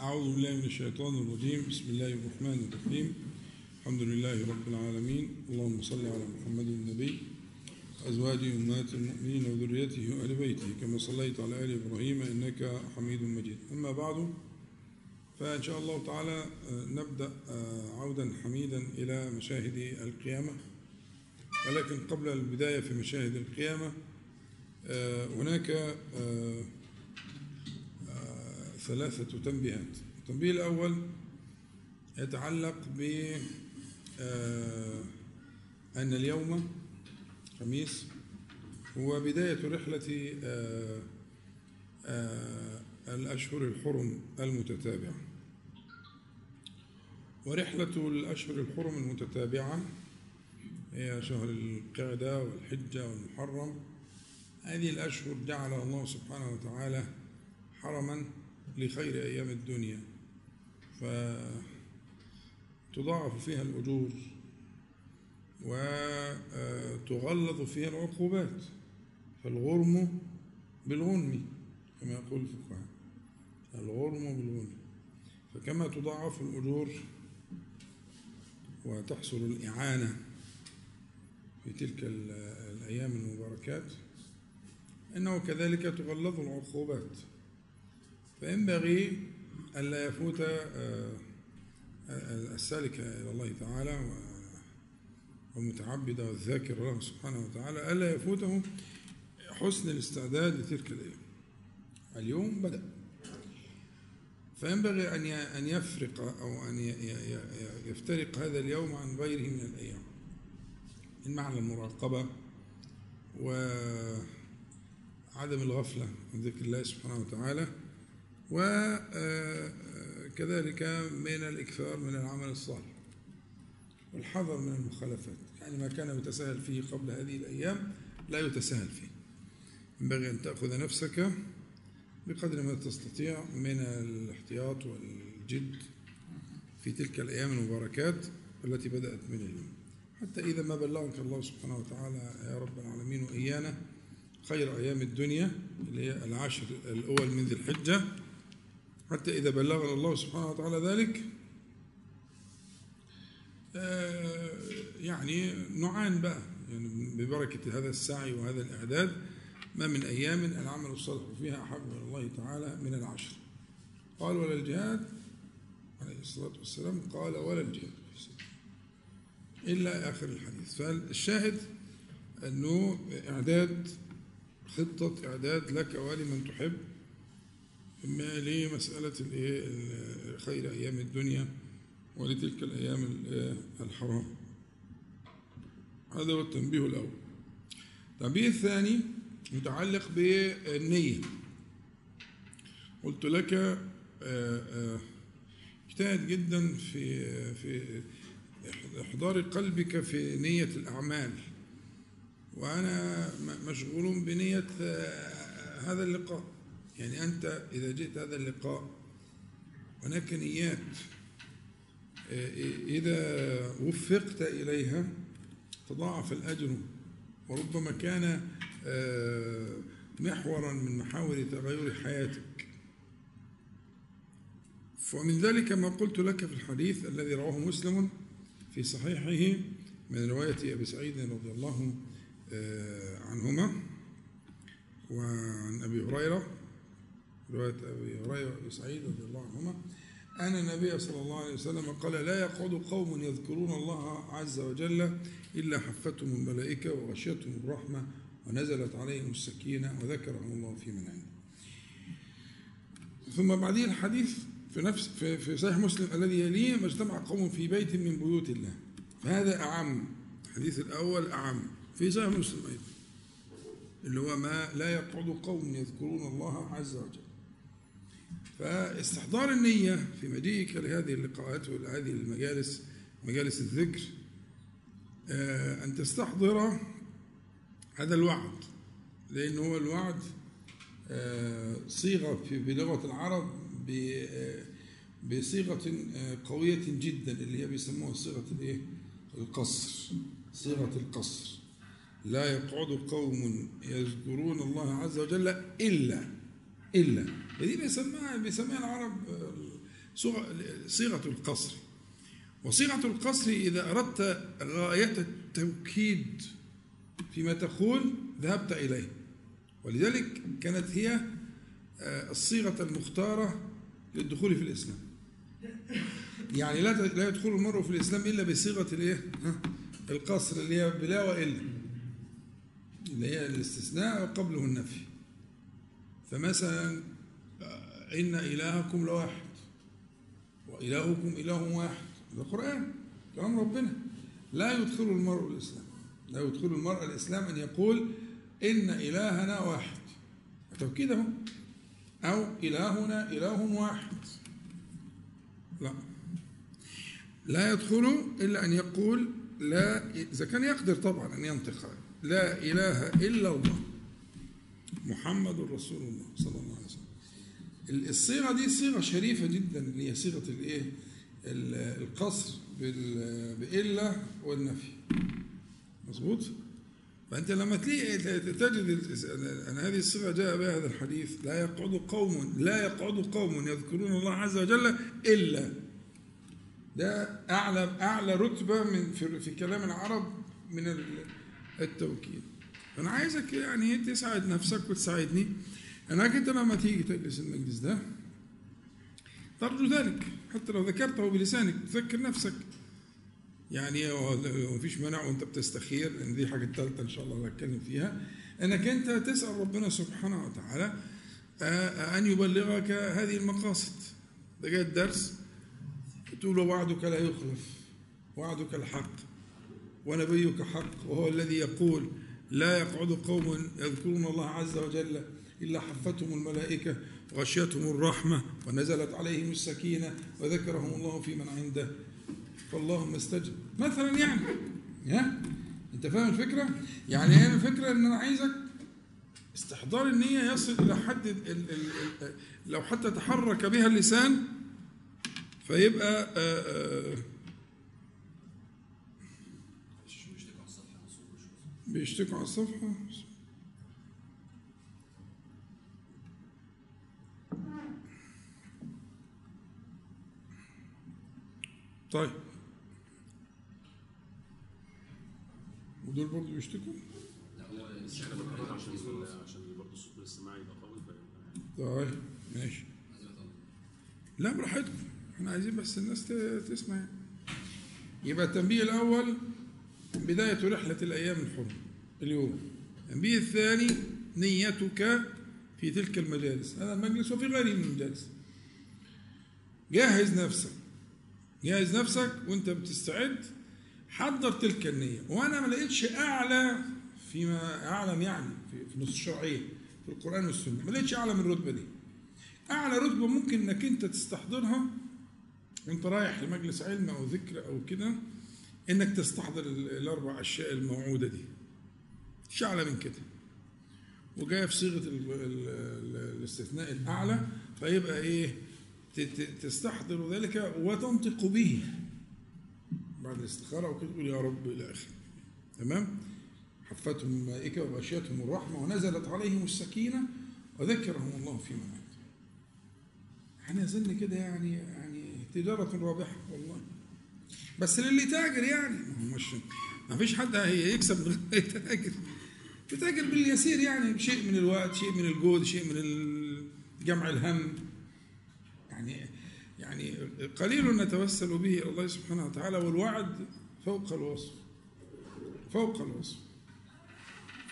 أعوذ بالله من الشيطان الرجيم. بسم الله الرحمن الرحيم. الحمد لله رب العالمين. اللهم صل على محمد النبي. أزواجه أمهات المؤمنين وذريته وآل بيته. كما صليت على آل إبراهيم إنك حميد مجيد. أما بعد فإن شاء الله تعالى نبدأ عودا حميدا إلى مشاهد القيامة. ولكن قبل البداية في مشاهد القيامة هناك ثلاثة تنبيهات. التنبيه الأول يتعلق ب أن اليوم خميس هو بداية رحلة الأشهر الحرم المتتابعة. ورحلة الأشهر الحرم المتتابعة هي شهر القعدة والحجة والمحرم. هذه الأشهر جعلها الله سبحانه وتعالى حرما لخير أيام الدنيا. فتضاعف فيها الأجور وتغلظ فيها العقوبات. فالغرم بالغنم كما يقول الفقهاء. الغرم بالغنم. فكما تضاعف الأجور وتحصل الإعانة في تلك الأيام المباركات إنه كذلك تغلظ العقوبات. فينبغي ألا يفوت السالك إلى الله تعالى والمتعبد والذاكر له سبحانه وتعالى ألا يفوته حسن الاستعداد لتلك الأيام اليوم بدأ. فينبغي أن أن يفرق أو أن يفترق هذا اليوم عن غيره من الأيام. من معنى المراقبة وعدم الغفلة عن ذكر الله سبحانه وتعالى وكذلك من الإكثار من العمل الصالح والحذر من المخالفات. يعني ما كان يتساهل فيه قبل هذه الأيام لا يتساهل فيه. ينبغي أن تأخذ نفسك بقدر ما تستطيع من الاحتياط والجد في تلك الأيام المباركات التي بدأت من اليوم. حتى إذا ما بلغك الله سبحانه وتعالى يا رب العالمين وإيانا خير أيام الدنيا اللي هي العشر الأول من ذي الحجة. حتى إذا بلغنا الله سبحانه وتعالى ذلك يعني نعان بقى. يعني ببركة هذا السعي وهذا الإعداد ما من أيام العمل الصالح فيها أحب إلى الله تعالى من العشر. قال ولا الجهاد عليه الصلاة والسلام قال ولا الجهاد إلا آخر الحديث. فالشاهد أنه إعداد خطة إعداد لك ولمن تحب لمسألة خير أيام الدنيا ولتلك الأيام الحرام. هذا هو التنبيه الأول. التنبيه الثاني متعلق بالنية. قلت لك اجتهد جدا في في إحضار قلبك في نية الأعمال. وأنا مشغول بنية هذا اللقاء. يعني أنت إذا جئت هذا اللقاء هناك نيات إذا وفقت إليها تضاعف الأجر وربما كان محورا من محاور تغير حياتك. ومن ذلك ما قلت لك في الحديث الذي رواه مسلم في صحيحه من رواية أبي سعيد رضي الله عنهما وعن أبي هريرة. رواية أبي هريرة وأبي سعيد رضي الله عنهما أن النبي صلى الله عليه وسلم قال لا يقعد قوم يذكرون الله عز وجل إلا حفتهم الملائكة وغشيتهم الرحمة ونزلت عليهم السكينة وذكرهم الله في من عنده. ثم بعديه الحديث في نفس في, في صحيح مسلم الذي يليه ما اجتمع قوم في بيت من بيوت الله. فهذا أعم الحديث الأول أعم. في صحيح مسلم أيضا اللي هو ما لا يقعد قوم يذكرون الله عز وجل. فاستحضار النية في مجيئك لهذه اللقاءات وهذه المجالس مجالس الذكر أن تستحضر هذا الوعد لأن هو الوعد صيغة بلغة العرب بصيغة قوية جدا اللي هي بيسموها صيغة الإيه؟ القصر صيغة القصر لا يقعد قوم يذكرون الله عز وجل إلا إلا. ودي بيسميها بيسميها العرب صيغة القصر. وصيغة القصر إذا أردت غاية التوكيد فيما تقول ذهبت إليه. ولذلك كانت هي آه، الصيغة المختارة للدخول في الإسلام. يعني لا لا يدخل المرء في الإسلام إلا بصيغة الإيه؟ القصر اللي هي بلا وإلا. اللي هي الاستثناء وقبله النفي. فمثلا آه، إن إلهكم لواحد وإلهكم إله واحد. ده قرآن كلام ربنا. لا يدخل المرء الإسلام. لا يدخل المرء الإسلام أن يقول إن إلهنا واحد. توكيده أو إلهنا إله واحد. لا. لا يدخل إلا أن يقول لا إذا كان يقدر طبعا أن ينطق. لا إله إلا الله. محمد رسول الله صلى الله عليه وسلم. الصيغة دي صيغة شريفة جدا اللي هي صيغة الإيه؟ القصر بإلا والنفي. مظبوط؟ فأنت لما تلاقي تجد أن هذه الصيغة جاء بها هذا الحديث لا يقعد قوم لا يقعد قوم يذكرون الله عز وجل إلا. ده أعلى أعلى رتبة من في, في كلام العرب من التوكيد. فأنا عايزك يعني تساعد نفسك وتساعدني؟ أنك أنت لما تيجي تجلس المجلس ده ترجو ذلك. حتى لو ذكرته بلسانك تذكر نفسك. يعني ما فيش مانع وأنت بتستخير لأن دي حاجة ثالثه إن شاء الله هنتكلم فيها. إنك أنت تسأل ربنا سبحانه وتعالى أن يبلغك هذه المقاصد. ده جاي الدرس. تقول وعدك لا يخلف وعدك الحق ونبيك حق وهو الذي يقول. لا يقعد قوم يذكرون الله عز وجل إلا حفتهم الملائكة وغشيتهم الرحمة ونزلت عليهم السكينة وذكرهم الله في من عنده. فاللهم استجب. مثلا يعني ها؟ أنت فاهم الفكرة؟ يعني هي الفكرة إن أنا عايزك استحضار النية يصل إلى حد ال ال ال لو حتى تحرك بها اللسان فيبقى آآ آآ بيشتكوا على الصفحة. طيب. ودول برضه بيشتكوا؟ لا هو عشان عشان برضه الصوت الاستماعي يبقى قوي طيب ماشي. لا براحتكم. إحنا عايزين بس الناس تسمع. يبقى التنبيه الأول بداية رحلة الأيام الحرم اليوم. التنبيه الثاني نيتك في تلك المجالس. هذا المجلس وفي غيره من المجالس. جهز نفسك. جهز نفسك وانت بتستعد. حضر تلك النية. وأنا ما لقيتش أعلى فيما أعلم يعني في النصوص الشرعية في القرآن والسنة. ما لقيتش أعلى من الرتبة دي. أعلى رتبة ممكن إنك أنت تستحضرها وأنت رايح لمجلس علم أو ذكر أو كده. إنك تستحضر الأربع أشياء الموعودة دي. مش أعلى من كده. وجاية في صيغة الاستثناء الأعلى فيبقى إيه؟ تستحضر ذلك وتنطق به. بعد الاستخارة وكده تقول يا رب إلى آخره. تمام؟ حفتهم الملائكة وغشيتهم الرحمة ونزلت عليهم السكينة وذكرهم الله في من عنده أظن كده يعني يعني تجارة رابحة والله. بس للي تاجر يعني. مش ما فيش حد هيكسب من تاجر. بتاجر باليسير يعني شيء من الوقت شيء من الجهد شيء من جمع الهم. يعني يعني قليل نتوسل به إلى الله سبحانه وتعالى والوعد فوق الوصف. فوق الوصف.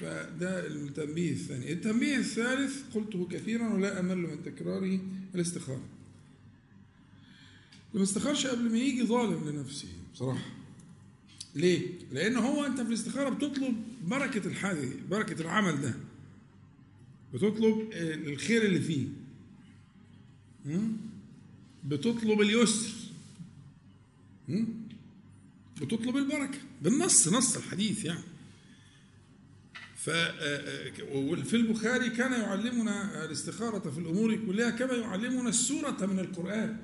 فده التنبيه الثاني. التنبيه الثالث قلته كثيرا ولا أمل من تكراره الاستخارة ما استخارش قبل ما يجي ظالم لنفسه بصراحة. ليه؟ لأن هو أنت في الاستخارة بتطلب بركة الحاجة بركة العمل ده. بتطلب الخير اللي فيه. بتطلب اليسر. بتطلب البركة. بالنص نص الحديث يعني. وفي البخاري كان يعلمنا الاستخارة في الأمور كلها كما يعلمنا السورة من القرآن.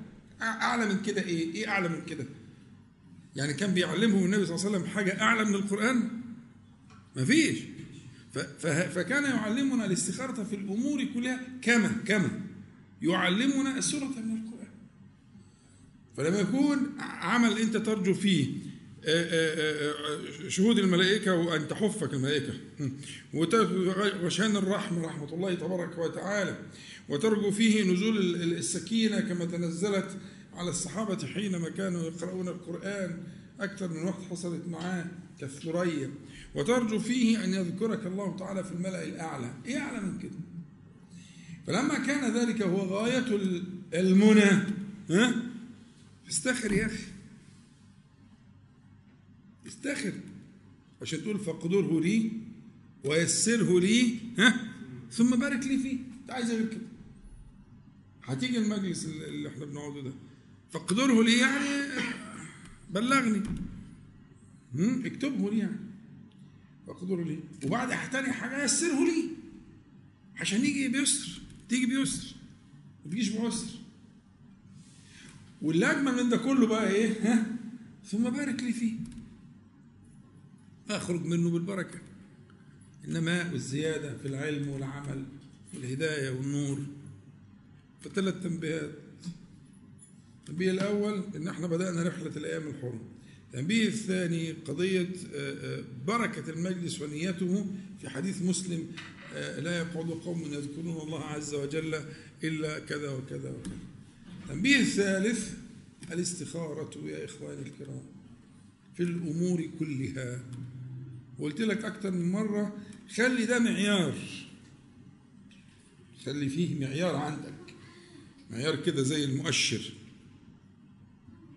أعلى من كده إيه؟ إيه أعلى من كده؟ يعني كان بيعلمهم النبي صلى الله عليه وسلم حاجة أعلى من القرآن؟ ما فيش فكان يعلمنا الاستخارة في الأمور كلها كما كما يعلمنا السورة من القرآن فلما يكون عمل أنت ترجو فيه شهود الملائكة وأن تحفك الملائكة. وشان الرحمة رحمة الله تبارك وتعالى. وترجو فيه نزول السكينة كما تنزلت على الصحابة حينما كانوا يقرؤون القرآن. أكثر من وقت حصلت معاه كالثريا. وترجو فيه أن يذكرك الله تعالى في الملأ الأعلى. إيه أعلى من كده؟ فلما كان ذلك هو غاية المنى. ها؟ استخر يا أخي. استخر عشان تقول فاقدره لي ويسره لي ها؟ ثم بارك لي فيه. انت عايز غير كده هتيجي المجلس اللي إحنا بنقعده ده. فاقدره لي يعني بلغني. اكتبه لي يعني. فاقدره لي. وبعد تاني حاجة يسره لي. عشان يجي بيسر. تيجي بيسر. ما تجيش بعسر. واللي اجمل من ده كله بقى إيه؟ ها؟ ثم بارك لي فيه. أخرج منه بالبركة. النماء والزيادة في العلم والعمل والهدايه والنور فثلاث تنبيهات التنبيه الأول إن إحنا بدأنا رحلة الأيام الحرم. التنبيه الثاني قضية آه، آه، بركة المجلس ونيته في حديث مسلم آه، لا يقعد قوم يذكرون الله عز وجل إلا كذا وكذا وكذا. التنبيه الثالث الاستخارة يا إخواني الكرام في الأمور كلها. وقلت لك أكثر من مرة خلي ده معيار. خلي فيه معيار عندك. معيار كده زي المؤشر.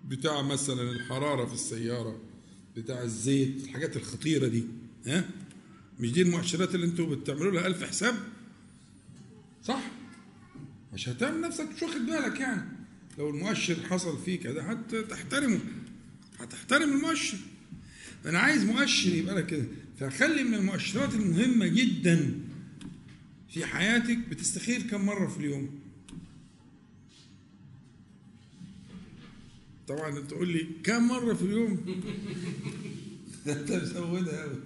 بتاع مثلا الحرارة في السيارة بتاع الزيت الحاجات الخطيرة دي ها؟ مش دي المؤشرات اللي أنتوا بتعملوا لها ألف حساب؟ صح؟ مش هتعمل نفسك مش واخد بالك يعني. لو المؤشر حصل فيه كده حتى تحترمه. هتحترم المؤشر. أنا عايز مؤشر يبقى لك كده. فخلي من المؤشرات المهمة جدا في حياتك بتستخير كم مرة في اليوم. طبعا تقول لي كم مرة في اليوم؟ أنت مسودها قوي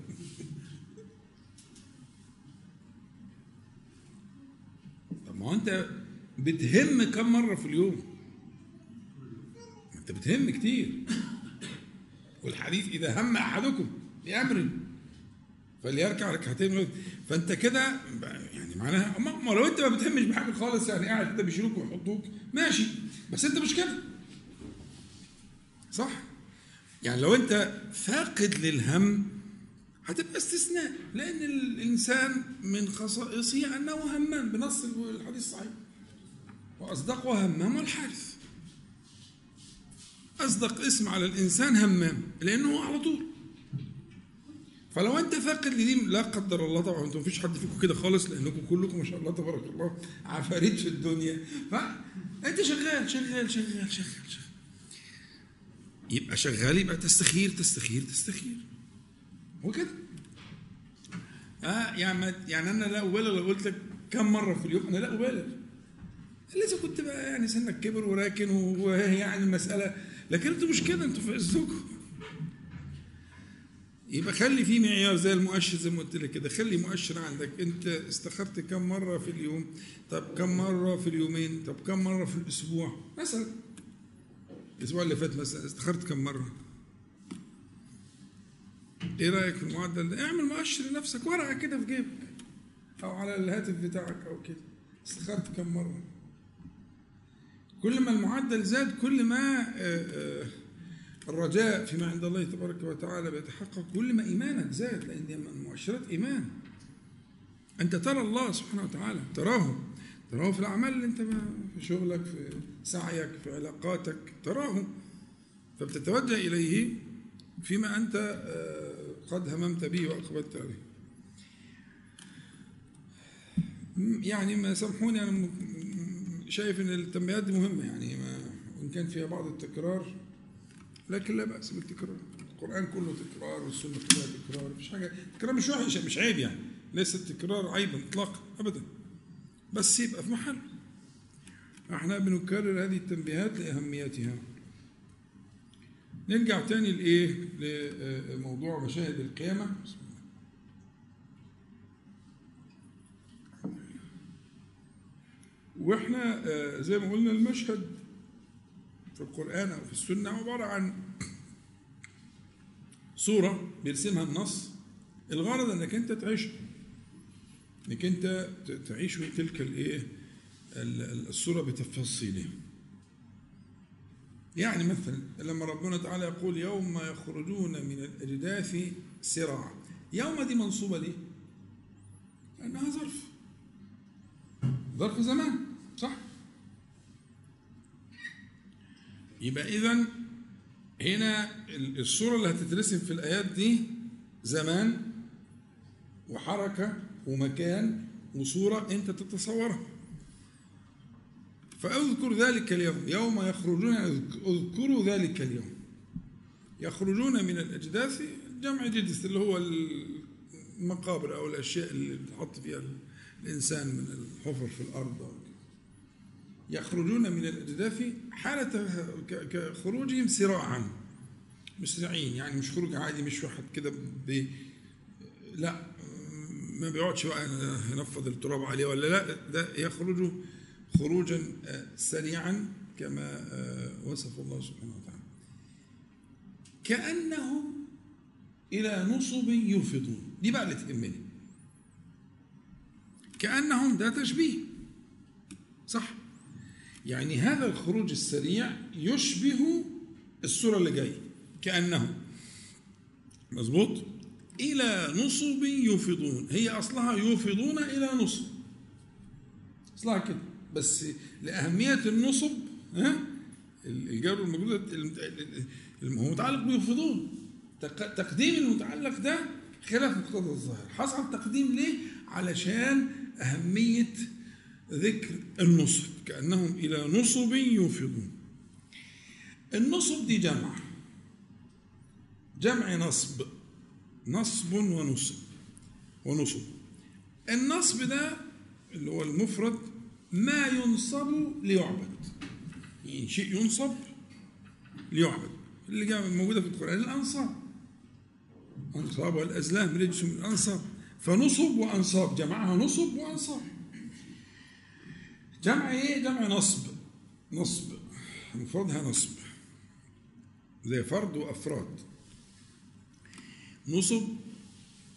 طب ما هو أنت بتهم كم مرة في اليوم؟ أنت بتهم كتير. والحديث إذا هم أحدكم بامر فليركع ركعتين فأنت كده يعني معناها ما لو أنت ما بتهمش بحاجه خالص يعني قاعد كده بيشيلوك ويحطوك ماشي. بس أنت مش كده. صح؟ يعني لو أنت فاقد للهم هتبقى استثناء لأن الإنسان من خصائصه أنه همام بنص الحديث الصحيح. وأصدقه همام والحارث أصدق اسم على الإنسان همام لأنه على طول. فلو أنت فاقد لدي لا قدر الله طبعا أنتم مفيش حد فيكم كده خالص لأنكم كلكم ما شاء الله تبارك الله عفاريت في الدنيا. فانت شغال شغال شغال شغال شغال. يبقى شغال يبقى تستخير تستخير تستخير. هو كده؟ آه يعني يعني أنا لا أبالغ لو قلت لك كم مرة في اليوم أنا لا أبالغ. اذا كنت بقى يعني سنك كبر وراكن وهي يعني المسألة لكن أنتوا مش كده أنتوا في عزكم. يبقى خلي في معيار زي المؤشر زي ما قلت لك كده. خلي مؤشر عندك. انت استخرت كم مرة في اليوم؟ طب كم مرة في اليومين؟ طب كم مرة في الأسبوع؟ مثلا الأسبوع اللي فات مثلا استخرت كم مرة؟ إيه رأيك في المعدل ده؟ اعمل مؤشر لنفسك ورقة كده في جيبك أو على الهاتف بتاعك أو كده. استخرت كم مرة؟ كل ما المعدل زاد كل ما آه، آه، الرجاء فيما عند الله تبارك وتعالى بيتحقق كل ما إيمانك زاد دي مؤشرات إيمان. أنت ترى الله سبحانه وتعالى تراه تراه في الأعمال اللي أنت في شغلك في سعيك في علاقاتك تراه. فبتتوجه إليه فيما أنت آه، قد هممت به وأقبلت عليه. يعني ما سامحوني أنا شايف أن التنبيهات دي مهمة يعني ما وإن كان فيها بعض التكرار لكن لا بأس بالتكرار. القرآن كله تكرار والسنة كلها تكرار مفيش حاجة التكرار مش وحش مش عيب يعني ليس التكرار عيبا إطلاقا أبدا. بس يبقى في محل. إحنا بنكرر هذه التنبيهات لأهميتها. نرجع تاني لإيه؟ لموضوع مشاهد القيامة. وإحنا آه، زي ما قلنا المشهد في القرآن أو في السنة عبارة عن صورة بيرسمها النص. الغرض إنك أنت تعيشها إنك أنت تعيش تلك الإيه؟ الصورة بتفاصيلها يعني مثلا لما ربنا تعالى يقول يوم يخرجون من الأجداث سراعا. يوم دي منصوبة ليه؟ لأنها ظرف. ظرف زمان. يبقى إذا هنا الصورة اللي هتترسم في الآيات دي زمان وحركة ومكان وصورة أنت تتصورها. فأذكر ذلك اليوم. يوم يخرجون اذكروا ذلك اليوم. يخرجون من الأجداث جمع جدث اللي هو المقابر أو الأشياء اللي بتحط فيها الإنسان من الحفر في الأرض. يخرجون من الأجداث حالة كخروجهم سراعا. مسرعين يعني مش خروج عادي مش واحد كده لا ما بيقعدش بقى ينفض التراب عليه ولا لا ده يخرج خروجا سريعا كما وصف الله سبحانه وتعالى. كأنهم إلى نصب يوفضون دي بقى اللي تهمني كأنهم ده تشبيه. صح؟ يعني هذا الخروج السريع يشبه الصورة اللي جاية كأنهم مظبوط؟ إلى نصب يوفضون هي أصلها يوفضون إلى نصب. أصلها كده بس لأهمية النصب ها؟ الجار الموجود هو متعلق بيوفضون. تقديم المتعلق ده خلاف مقتضى الظاهر. حصل تقديم ليه؟ علشان أهمية ذكر النصب كأنهم إلى نصب يوفضون النصب دي جمع. جمع نصب نصب ونصب ونصب. النصب ده اللي هو المفرد ما ينصب ليعبد. يعني شيء ينصب ليعبد. اللي جاء موجودة في القرآن الأنصاب. أنصاب والأزلام رجس من الأنصاب. فنصب وأنصاب جمعها نصب وأنصاب. جمع إيه؟ جمع نصب. نصب. مفردها نصب. زي فرد وأفراد. نصب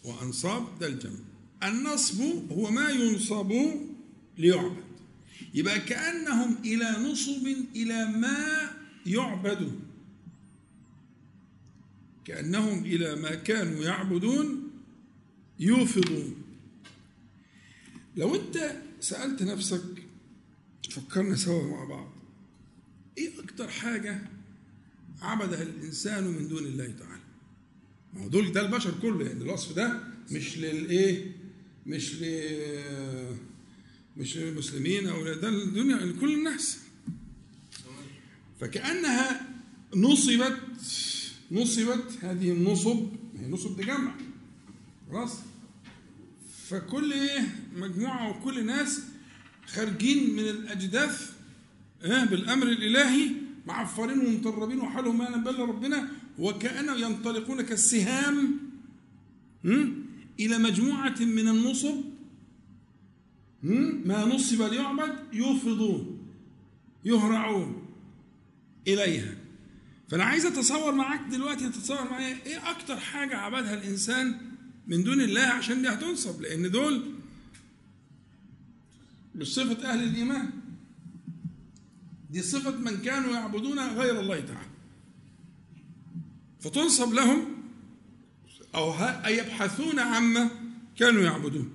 وأنصاب ده الجمع. النصب هو ما ينصب ليعبد. يبقى كأنهم إلى نصب إلى ما يعبد. كأنهم إلى ما كانوا يعبدون يوفضون. لو أنت سألت نفسك فكرنا سوا مع بعض. إيه أكتر حاجة عبدها الإنسان من دون الله تعالى؟ ما هو دول ده البشر كله يعني الوصف ده مش للإيه؟ مش ل مش للمسلمين أو ده الدنيا لكل الناس. فكأنها نصبت نصبت هذه النصب هي نصب دي جمع خلاص. فكل إيه مجموعة وكل ناس خارجين من الأجداث آه بالأمر الإلهي معفرين ومطربين وحالهم ما نبل ربنا وكأنهم ينطلقون كالسهام إلى مجموعة من النصب ما نصب ليعبد يوفضون يهرعون إليها. فأنا عايز أتصور معاك دلوقتي تتصور معايا إيه أكتر حاجة عبدها الإنسان من دون الله عشان دي هتنصب؟ لأن دول بصفة أهل الإيمان. دي صفة من كانوا يعبدون غير الله تعالى. فتنصب لهم أو يبحثون عما كانوا يعبدون.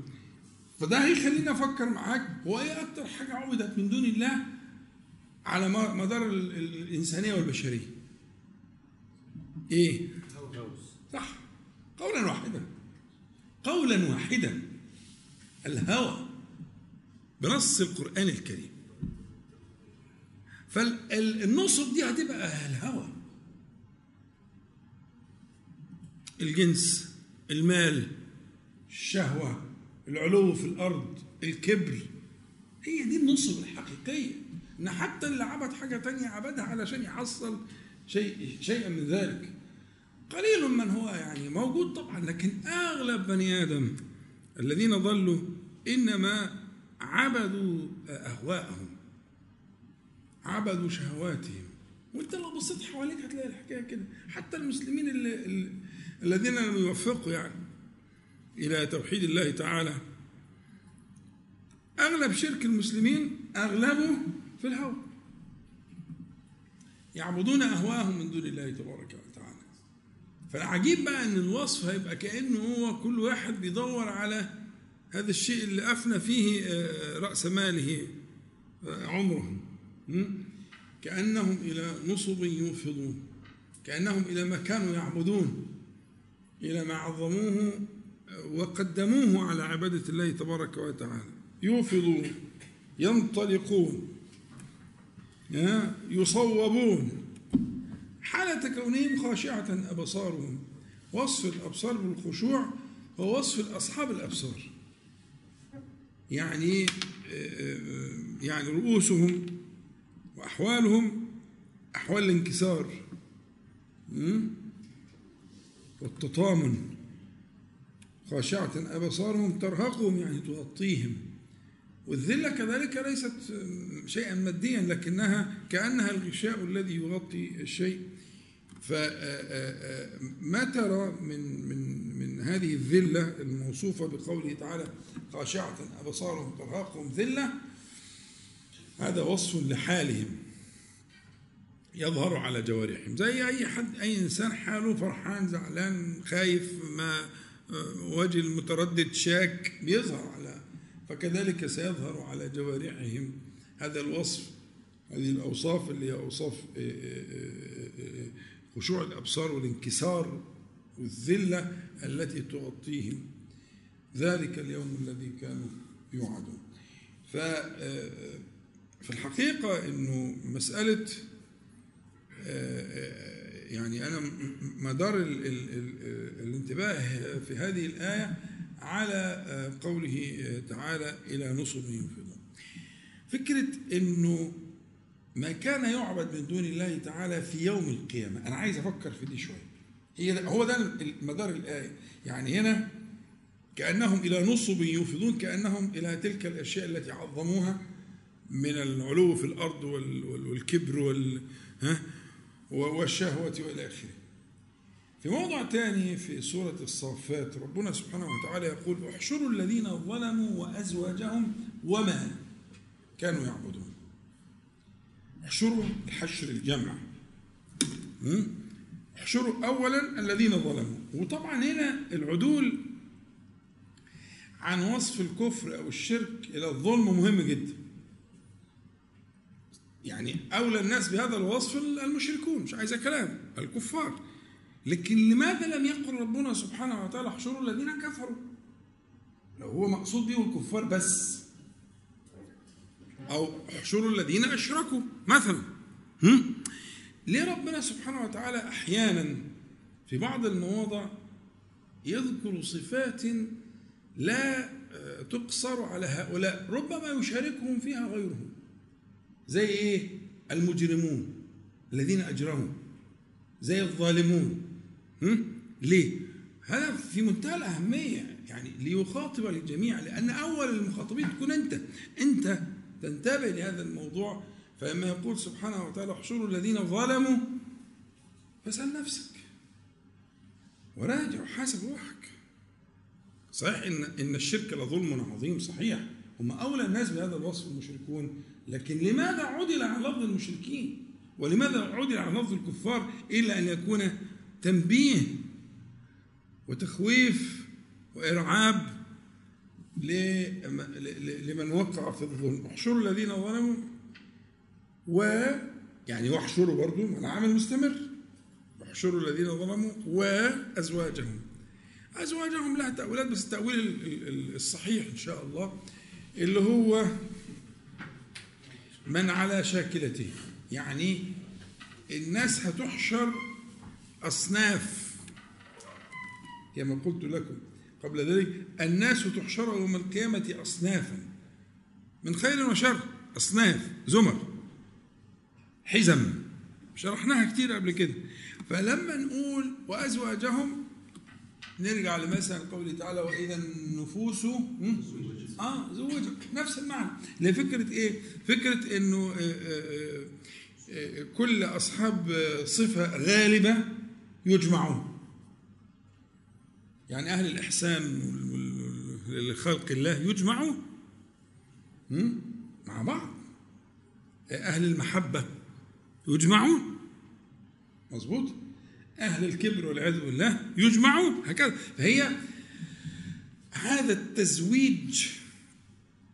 فده هيخليني أفكر معاك هو إيه أكتر حاجة عبدت من دون الله على مدار الإنسانية والبشرية؟ إيه؟ صح. قولا واحدا. قولا واحدا. الهوى. بنص القرآن الكريم. فالنصب دي هتبقى الهوى الجنس المال الشهوة العلو في الأرض الكبر. هي دي النصب الحقيقية. إن حتى اللي عبد حاجة تانية عبدها علشان يحصل شيء شيئا من ذلك. قليل من هو يعني موجود طبعا لكن أغلب بني آدم الذين ضلوا إنما عبدوا أهواءهم عبدوا شهواتهم. وانت لو بصيت حواليك هتلاقي الحكاية كده. حتى المسلمين اللي الذين لم يوفقوا يعني إلى توحيد الله تعالى أغلب شرك المسلمين أغلبه في الهوى. يعبدون أهواءهم من دون الله تبارك وتعالى. فالعجيب بقى إن الوصف هيبقى كأنه هو كل واحد بيدور على هذا الشيء اللي أفنى فيه آه، رأس ماله آه، عمره. م? كأنهم إلى نصب يوفضون كأنهم إلى ما كانوا يعبدون. إلى ما عظموه آه، وقدموه على عبادة الله تبارك وتعالى. يوفضون ينطلقون؟ يصوبون. حالة كونهم خاشعة أبصارهم. وصف الأبصار بالخشوع هو وصف أصحاب الأبصار. يعني يعني رؤوسهم وأحوالهم أحوال الانكسار? والتطامن خاشعة أبصارهم ترهقهم يعني تغطيهم والذلة كذلك ليست شيئا ماديا لكنها كأنها الغشاء الذي يغطي الشيء فما ترى من من من هذه الذلة الموصوفة بقوله تعالى خاشعة أبصارهم ترهقهم ذلة هذا وصف لحالهم يظهر على جوارحهم. زي أي حد أي إنسان حاله فرحان زعلان خايف ما وجه المتردد شاك بيظهر على فكذلك سيظهر على جوارحهم. هذا الوصف هذه الأوصاف اللي هي أوصاف خشوع الأبصار والانكسار. والذلة التي تغطيهم ذلك اليوم الذي كانوا يوعدون. ففي الحقيقة أنه مسألة يعني أنا مدار ال ال ال الانتباه في هذه الآية على قوله تعالى إلى نصب ينفضون فكرة أنه ما كان يعبد من دون الله تعالى في يوم القيامة أنا عايز أفكر في دي شوية. هي هو ده مدار الآية. يعني هنا كأنهم إلى نصب يوفضون كأنهم إلى تلك الأشياء التي عظموها من العلو في الأرض والكبر وال والشهوة وإلى آخره. في موضع ثاني في سورة الصافات ربنا سبحانه وتعالى يقول احشروا الذين ظلموا وأزواجهم وما كانوا يعبدون. احشروا الحشر الجمع. احشروا أولا الذين ظلموا. وطبعا هنا العدول عن وصف الكفر أو الشرك إلى الظلم مهم جدا. يعني أولى الناس بهذا الوصف المشركون مش عايزة كلام الكفار. لكن لماذا لم يقل ربنا سبحانه وتعالى احشروا الذين كفروا؟ لو هو مقصود به الكفار بس. أو احشروا الذين أشركوا مثلا؟ ليه ربنا سبحانه وتعالى أحيانا في بعض المواضع يذكر صفات لا تقصر على هؤلاء ربما يشاركهم فيها غيرهم. زي إيه؟ المجرمون الذين أجرموا. زي الظالمون. هم؟ ليه؟ هذا في منتهى الأهمية يعني ليخاطب الجميع لأن أول المخاطبين تكون أنت. أنت تنتبه لهذا الموضوع فلما يقول سبحانه وتعالى احشروا الذين ظلموا فاسأل نفسك. وراجع وحاسب روحك. صحيح ان إن الشرك لظلم عظيم صحيح. هم أولى الناس بهذا الوصف المشركون. لكن لماذا عدل عن لفظ المشركين؟ ولماذا عدل عن لفظ الكفار إلا أن يكون تنبيه وتخويف وإرعاب لمن وقع في الظلم؟ احشروا الذين ظلموا و يعني واحشروا برضه من عمل مستمر. احشروا الذين ظلموا وأزواجهم. أزواجهم لها تأويلات بس التأويل الصحيح إن شاء الله اللي هو من على شاكلته. يعني الناس هتحشر أصناف. كما قلت لكم قبل ذلك الناس تحشر يوم القيامة أصنافا. من خير وشر أصناف زمر. حزم. شرحناها كتير قبل كده. فلما نقول وأزواجهم نرجع لمثلا قوله تعالى وإذا النفوس آه زوجت نفس المعنى. لفكرة إيه؟ فكرة إنه آآ آآ كل أصحاب صفة غالبة يجمعون. يعني أهل الإحسان لخلق الله يجمعون؟ مع بعض. أهل المحبة. يجمعون. مظبوط. أهل الكبر والعياذ بالله يجمعون هكذا. فهي هذا التزويج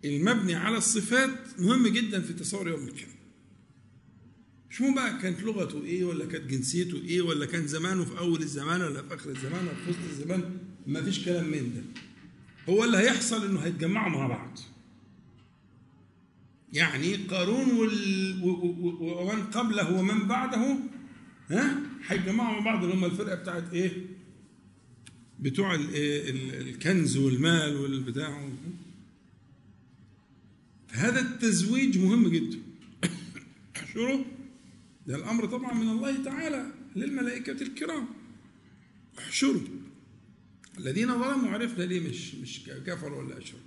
المبني على الصفات مهم جدا في تصور يوم القيامة. مش بقى كانت لغته إيه ولا كانت جنسيته إيه ولا كان زمانه في أول الزمان ولا في آخر الزمان ولا في وسط الزمان ما فيش كلام من ده. هو اللي هيحصل إنه هيتجمعوا مع بعض. يعني قارون ومن قبله ومن بعده ها هيتجمعوا مع بعض اللي هم الفرقة بتاعت إيه؟ بتوع ال-؟ ال- الكنز والمال والبتاع هذا التزويج مهم جدا احشروا ده الأمر طبعا من الله تعالى للملائكة الكرام احشروا الذين ظلموا عرفنا ليه مش مش كفروا ولا اشركوا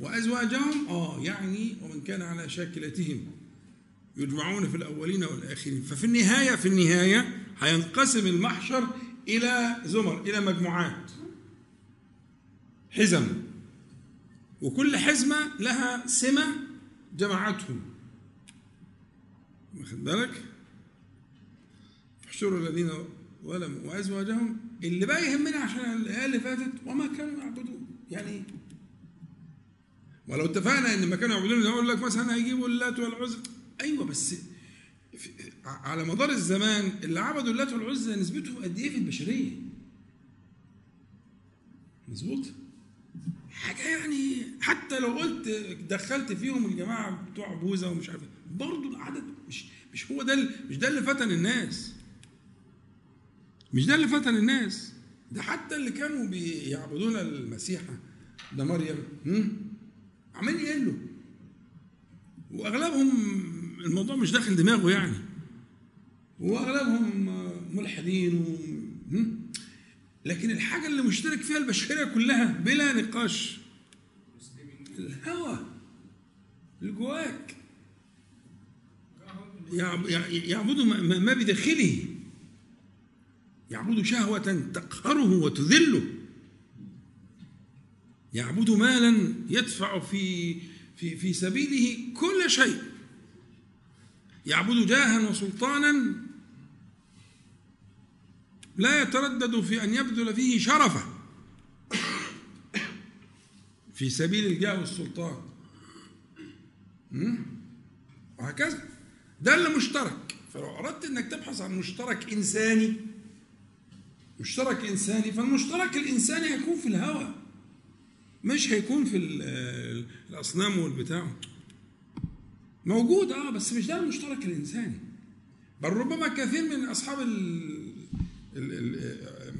وأزواجهم آه يعني ومن كان على شاكلتهم يجمعون في الأولين والآخرين. ففي النهاية في النهاية هينقسم المحشر إلى زمر إلى مجموعات. حزم. وكل حزمة لها سمة جمعتهم. واخد بالك؟ احشروا الذين ظلموا وأزواجهم اللي بقى يهمنا عشان الآية اللي فاتت وما كانوا يعبدون. يعني ولو اتفقنا إن ما كانوا يعبدون يقول لك مثلا هيجيبوا اللات والعزى أيوه بس على مدار الزمان اللي عبدوا اللات والعزى نسبتهم قد إيه في البشرية؟ مظبوط؟ حاجة يعني حتى لو قلت دخلت فيهم الجماعة بتوع بوذا ومش عارف إيه، برضه العدد مش مش هو ده مش ده اللي فتن الناس مش ده اللي فتن الناس ده حتى اللي كانوا بيعبدون المسيحه ده مريم؟ عمال يقلوا وأغلبهم الموضوع مش داخل دماغه يعني. وأغلبهم ملحدين و... لكن الحاجة اللي مشترك فيها البشرية كلها بلا نقاش. الهوى. اللي جواك يعب- يع- يعبد ما بداخله. يعبد شهوة تقهره وتذله. يعبد مالا يدفع في في في سبيله كل شيء. يعبد جاها وسلطانا لا يتردد في أن يبذل فيه شرفه في سبيل الجاه والسلطان? وهكذا. ده اللي مشترك فلو أردت إنك تبحث عن مشترك إنساني مشترك إنساني فالمشترك الإنساني هيكون في الهوى. مش هيكون في ال- الأصنام والبتاع. موجود آه بس مش ده المشترك الانساني بل ربما كثير من أصحاب ال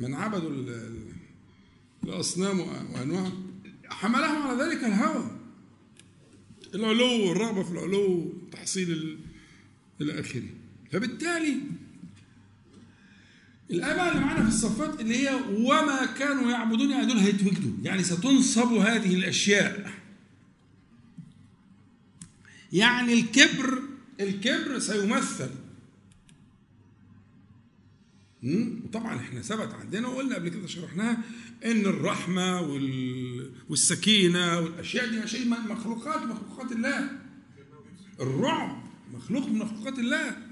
من عبدوا ال- ال- الأصنام وأنواع حملهم على ذلك الهوى. العلو والرغبة في العلو تحصيل ال- إلى اخره فبالتالي الآية بقى اللي معانا في الصفات اللي هي وما كانوا يعبدون يعني دول هيتوجدوا يعني ستنصب هذه الأشياء. يعني الكبر الكبر سيمثل؟ وطبعا إحنا ثبت عندنا وقلنا قبل كده شرحناها إن الرحمة وال... والسكينة والأشياء دي اشياء مخلوقات مخلوقات الله. الرعب مخلوق من مخلوقات الله.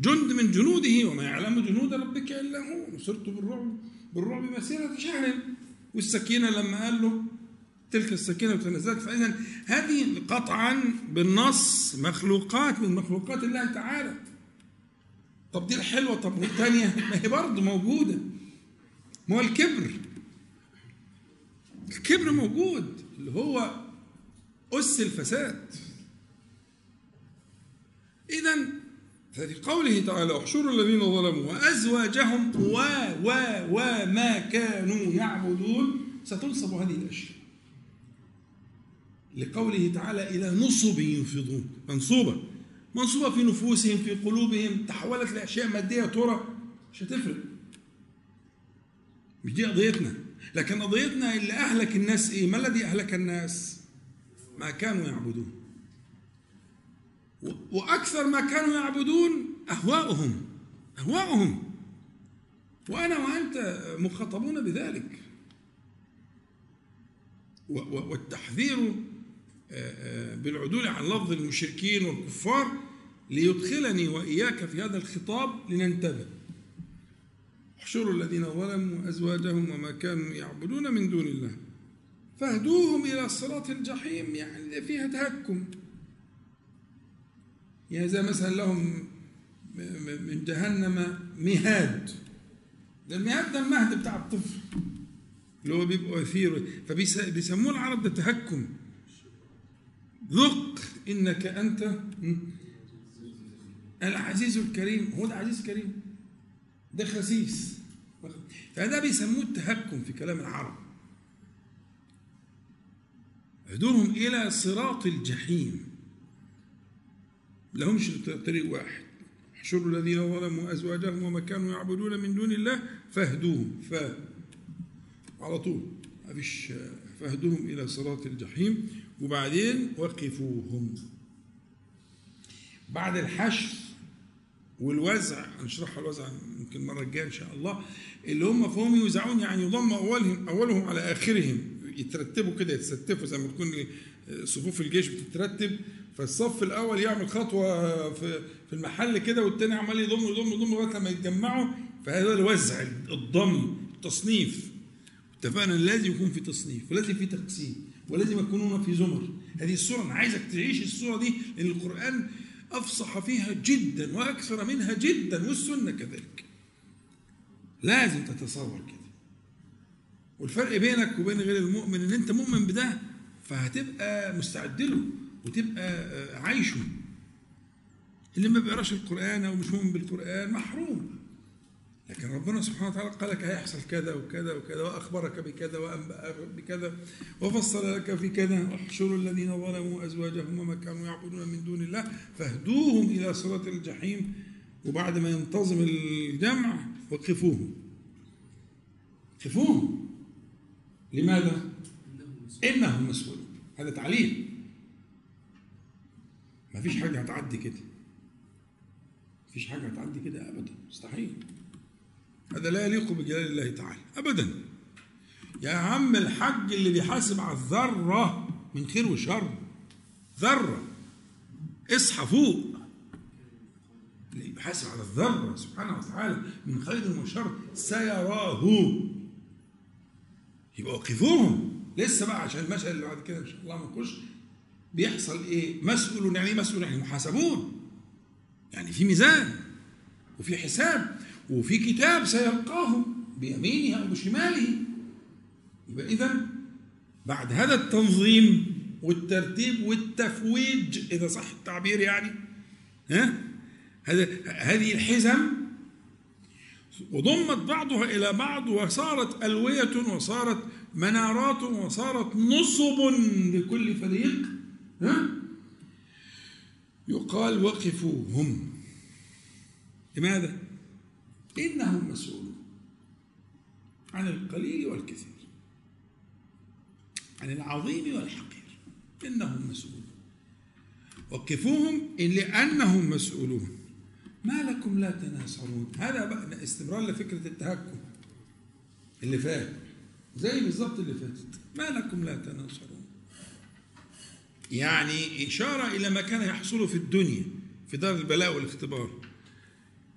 جند من جنوده وما يعلم جنود ربك إلا هو. نصرت بالرعب بالرعب مسيرة شهر. والسكينة لما قال له تلك السكينة تنزلت فإذا هذه قطعا بالنص مخلوقات من مخلوقات الله تعالى. طب دي الحلوة. طب والثانيه ما هي برضه موجودة. ما هو الكبر. الكبر موجود. اللي هو أس الفساد. إذا ففي قوله تعالى احشروا الذين ظلموا وأزواجهم و و وما كانوا يعبدون ستنصب هذه الأشياء. لقوله تعالى إلى نصب ينفضون منصوبة منصوبة في نفوسهم في قلوبهم تحولت لأشياء مادية ترى مش هتفرق. مش دي قضيتنا لكن قضيتنا اللي أهلك الناس إيه؟ ما الذي أهلك الناس؟ ما كانوا يعبدون. وأكثر ما كانوا يعبدون أهواؤهم أهواؤهم. وأنا وأنت مخاطبون بذلك. والتحذير آه، آه، بالعدول عن لفظ المشركين والكفار ليدخلني وإياك في هذا الخطاب لننتبه. احشروا الذين ظلموا أزواجهم وما كانوا يعبدون من دون الله. فاهدوهم إلى صراط الجحيم يعني فيها تهكم. يعني زي مثلا لهم من جهنم مهاد. ده المهاد ده المهد بتاع الطفل. اللي هو بيبقى أثير. فبيسموه العرب ده تهكم. ذق إنك أنت العزيز الكريم. هو ده عزيز كريم. ده خسيس. فهذا بيسموه التهكم في كلام العرب. هدوهم إلى صراط الجحيم. لهمش طريق واحد. احشروا الذين ظلموا أزواجهم وما كانوا يعبدون من دون الله فاهدوهم. ف على طول. ما فيش فاهدوهم إلى صراط الجحيم. وبعدين وقفوهم. بعد الحشر والوزع هنشرحها الوزع يمكن المرة الجاية إن شاء الله اللي هم فهم يوزعون يعني يضم أولهم أولهم على آخرهم. يترتبوا كده يتستفوا زي ما تكون صفوف الجيش بتترتب. فالصف الأول يعمل خطوة في في المحل كده والتاني عمال يضم يضم يضم لغاية لما يتجمعوا. فهذا الوزع الضم التصنيف. اتفقنا لازم يكون في تصنيف ولازم في تقسيم ولازم يكونون في زمر. هذه الصورة أنا عايزك تعيش الصورة دي لأن القرآن أفصح فيها جدا وأكثر منها جدا والسنة كذلك. لازم تتصور كده. والفرق بينك وبين غير المؤمن إن أنت مؤمن بده فهتبقى مستعد له. وتبقى عايشه اللي ما بيقراش القرآن أو مش مؤمن بالقرآن محروم. لكن ربنا سبحانه وتعالى قال لك هيحصل كذا وكذا وكذا وأخبرك بكذا وأنبأك بكذا وفصل لك في كذا. واحشروا الذين ظلموا أزواجهم وما كانوا يعبدون من دون الله فاهدوهم إلى صراط الجحيم. وبعد ما ينتظم الجمع وقفوهم. قفوهم. لماذا؟ إنهم مسؤولون. هذا تعليل. ما فيش حاجة هتعدي كده. مفيش حاجة هتعدي كده ابدا. مستحيل. هذا لا يليق بجلال الله تعالى. ابدا. يا عم الحج اللي بيحاسب على الذرة من خير وشر. ذرة. اصحى فوق. اللي بيحاسب على الذرة سبحانه وتعالى من خير وشر سيراه. يبقى وقفوهم. لسه بقى عشان المشهد اللي بعد كده إن شاء الله ما نخش. بيحصل إيه؟ مسؤول يعني إيه مسؤول؟ يعني محاسبون يعني في ميزان وفي حساب وفي كتاب سيلقاه بيمينه أو بشماله يبقى إذا بعد هذا التنظيم والترتيب والتفويج إذا صح التعبير يعني ها هذه الحزم وضمت بعضها إلى بعض وصارت ألوية وصارت منارات وصارت نصب لكل فريق يقال وقفوهم. لماذا؟ إنهم مسؤولون عن القليل والكثير عن العظيم والحقير. إنهم مسؤولون. وقفوهم إن لأنهم مسؤولون. ما لكم لا تناصرون. هذا بقى استمرار لفكرة التهكم اللي فات. زي بالظبط اللي فاتت. ما لكم لا تناصرون. يعني إشارة إلى ما كان يحصل في الدنيا في دار البلاء والاختبار.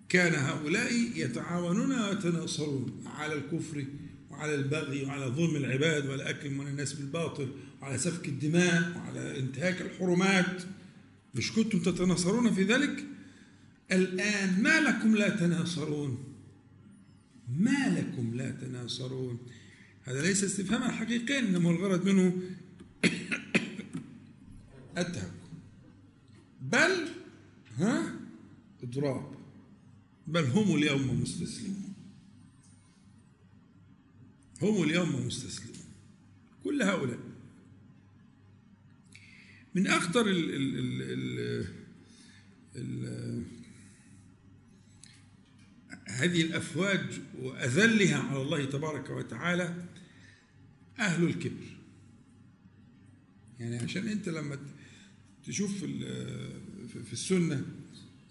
كان هؤلاء يتعاونون ويتناصرون على الكفر وعلى البغي وعلى ظلم العباد وعلى أكل من الناس بالباطل وعلى سفك الدماء وعلى انتهاك الحرمات. مش كنتم تتناصرون في ذلك؟ الآن ما لكم لا تناصرون؟ ما لكم لا تناصرون؟ هذا ليس استفهاما حقيقيا إنما الغرض منه التهكم بل ها؟ إضراب. بل هم اليوم مستسلمون. هم اليوم مستسلمون. كل هؤلاء. من أخطر ال ال ال ال ال هذه الأفواج وأذلها على الله تبارك وتعالى أهل الكبر. يعني عشان أنت لما تشوف في- السنة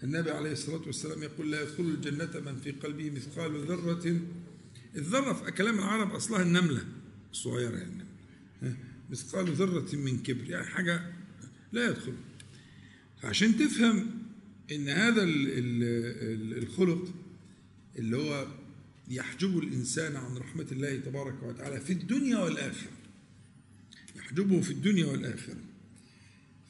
النبي عليه الصلاة والسلام يقول لا يدخل الجنة من في قلبه مثقال ذرة. الذرة في كلام العرب أصلها النملة الصغيرة يعني؟ مثقال ذرة من كبر يعني حاجة لا يدخل. عشان تفهم إن هذا ال- ال- ال- الخلق اللي هو يحجب الإنسان عن رحمة الله تبارك وتعالى في الدنيا والآخرة. يحجبه في الدنيا والآخرة.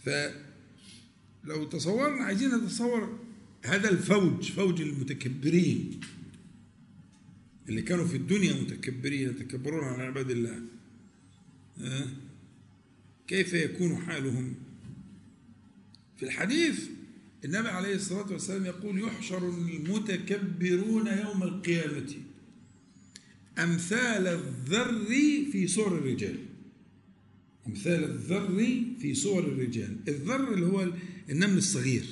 فلو تصورنا عايزين نتصور هذا الفوج فوج المتكبرين اللي كانوا في الدنيا متكبرين يتكبرون عن عباد الله؟ كيف يكون حالهم؟ في الحديث النبي عليه الصلاة والسلام يقول يحشر المتكبرون يوم القيامة أمثال الذر في صور الرجال. أمثال الذر في صور الرجال. الذر اللي هو النمل الصغير.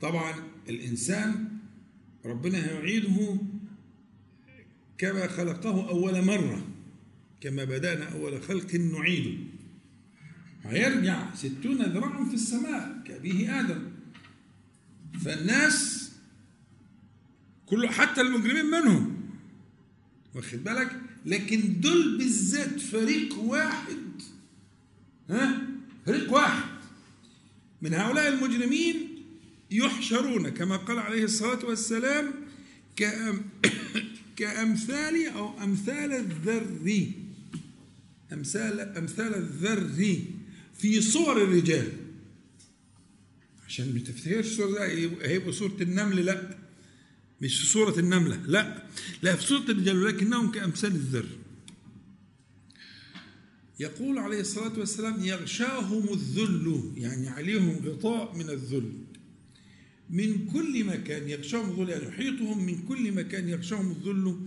طبعا الإنسان ربنا يعيده كما خلقه أول مرة كما بدأنا أول خلق نعيده. هيرجع ستون ذراعا في السماء كأبيه آدم. فالناس كله حتى المجرمين منهم واخد بالك؟ لكن دول بالذات فريق واحد. ها؟ فريق واحد. من هؤلاء المجرمين يحشرون كما قال عليه الصلاة والسلام كأم كأمثال أو أمثال الذر. أمثال أمثال الذر في صور الرجال. عشان ما تفتكرش الصورة هيبقوا صورة النمل؟ لا. مش في صورة النملة لا لا في صورة الرجال ولكنهم كأمثال الذر. يقول عليه الصلاة والسلام يغشاهم الذل يعني عليهم غطاء من الذل. من كل مكان يغشاهم الذل يعني يحيطهم من كل مكان يغشاهم الذل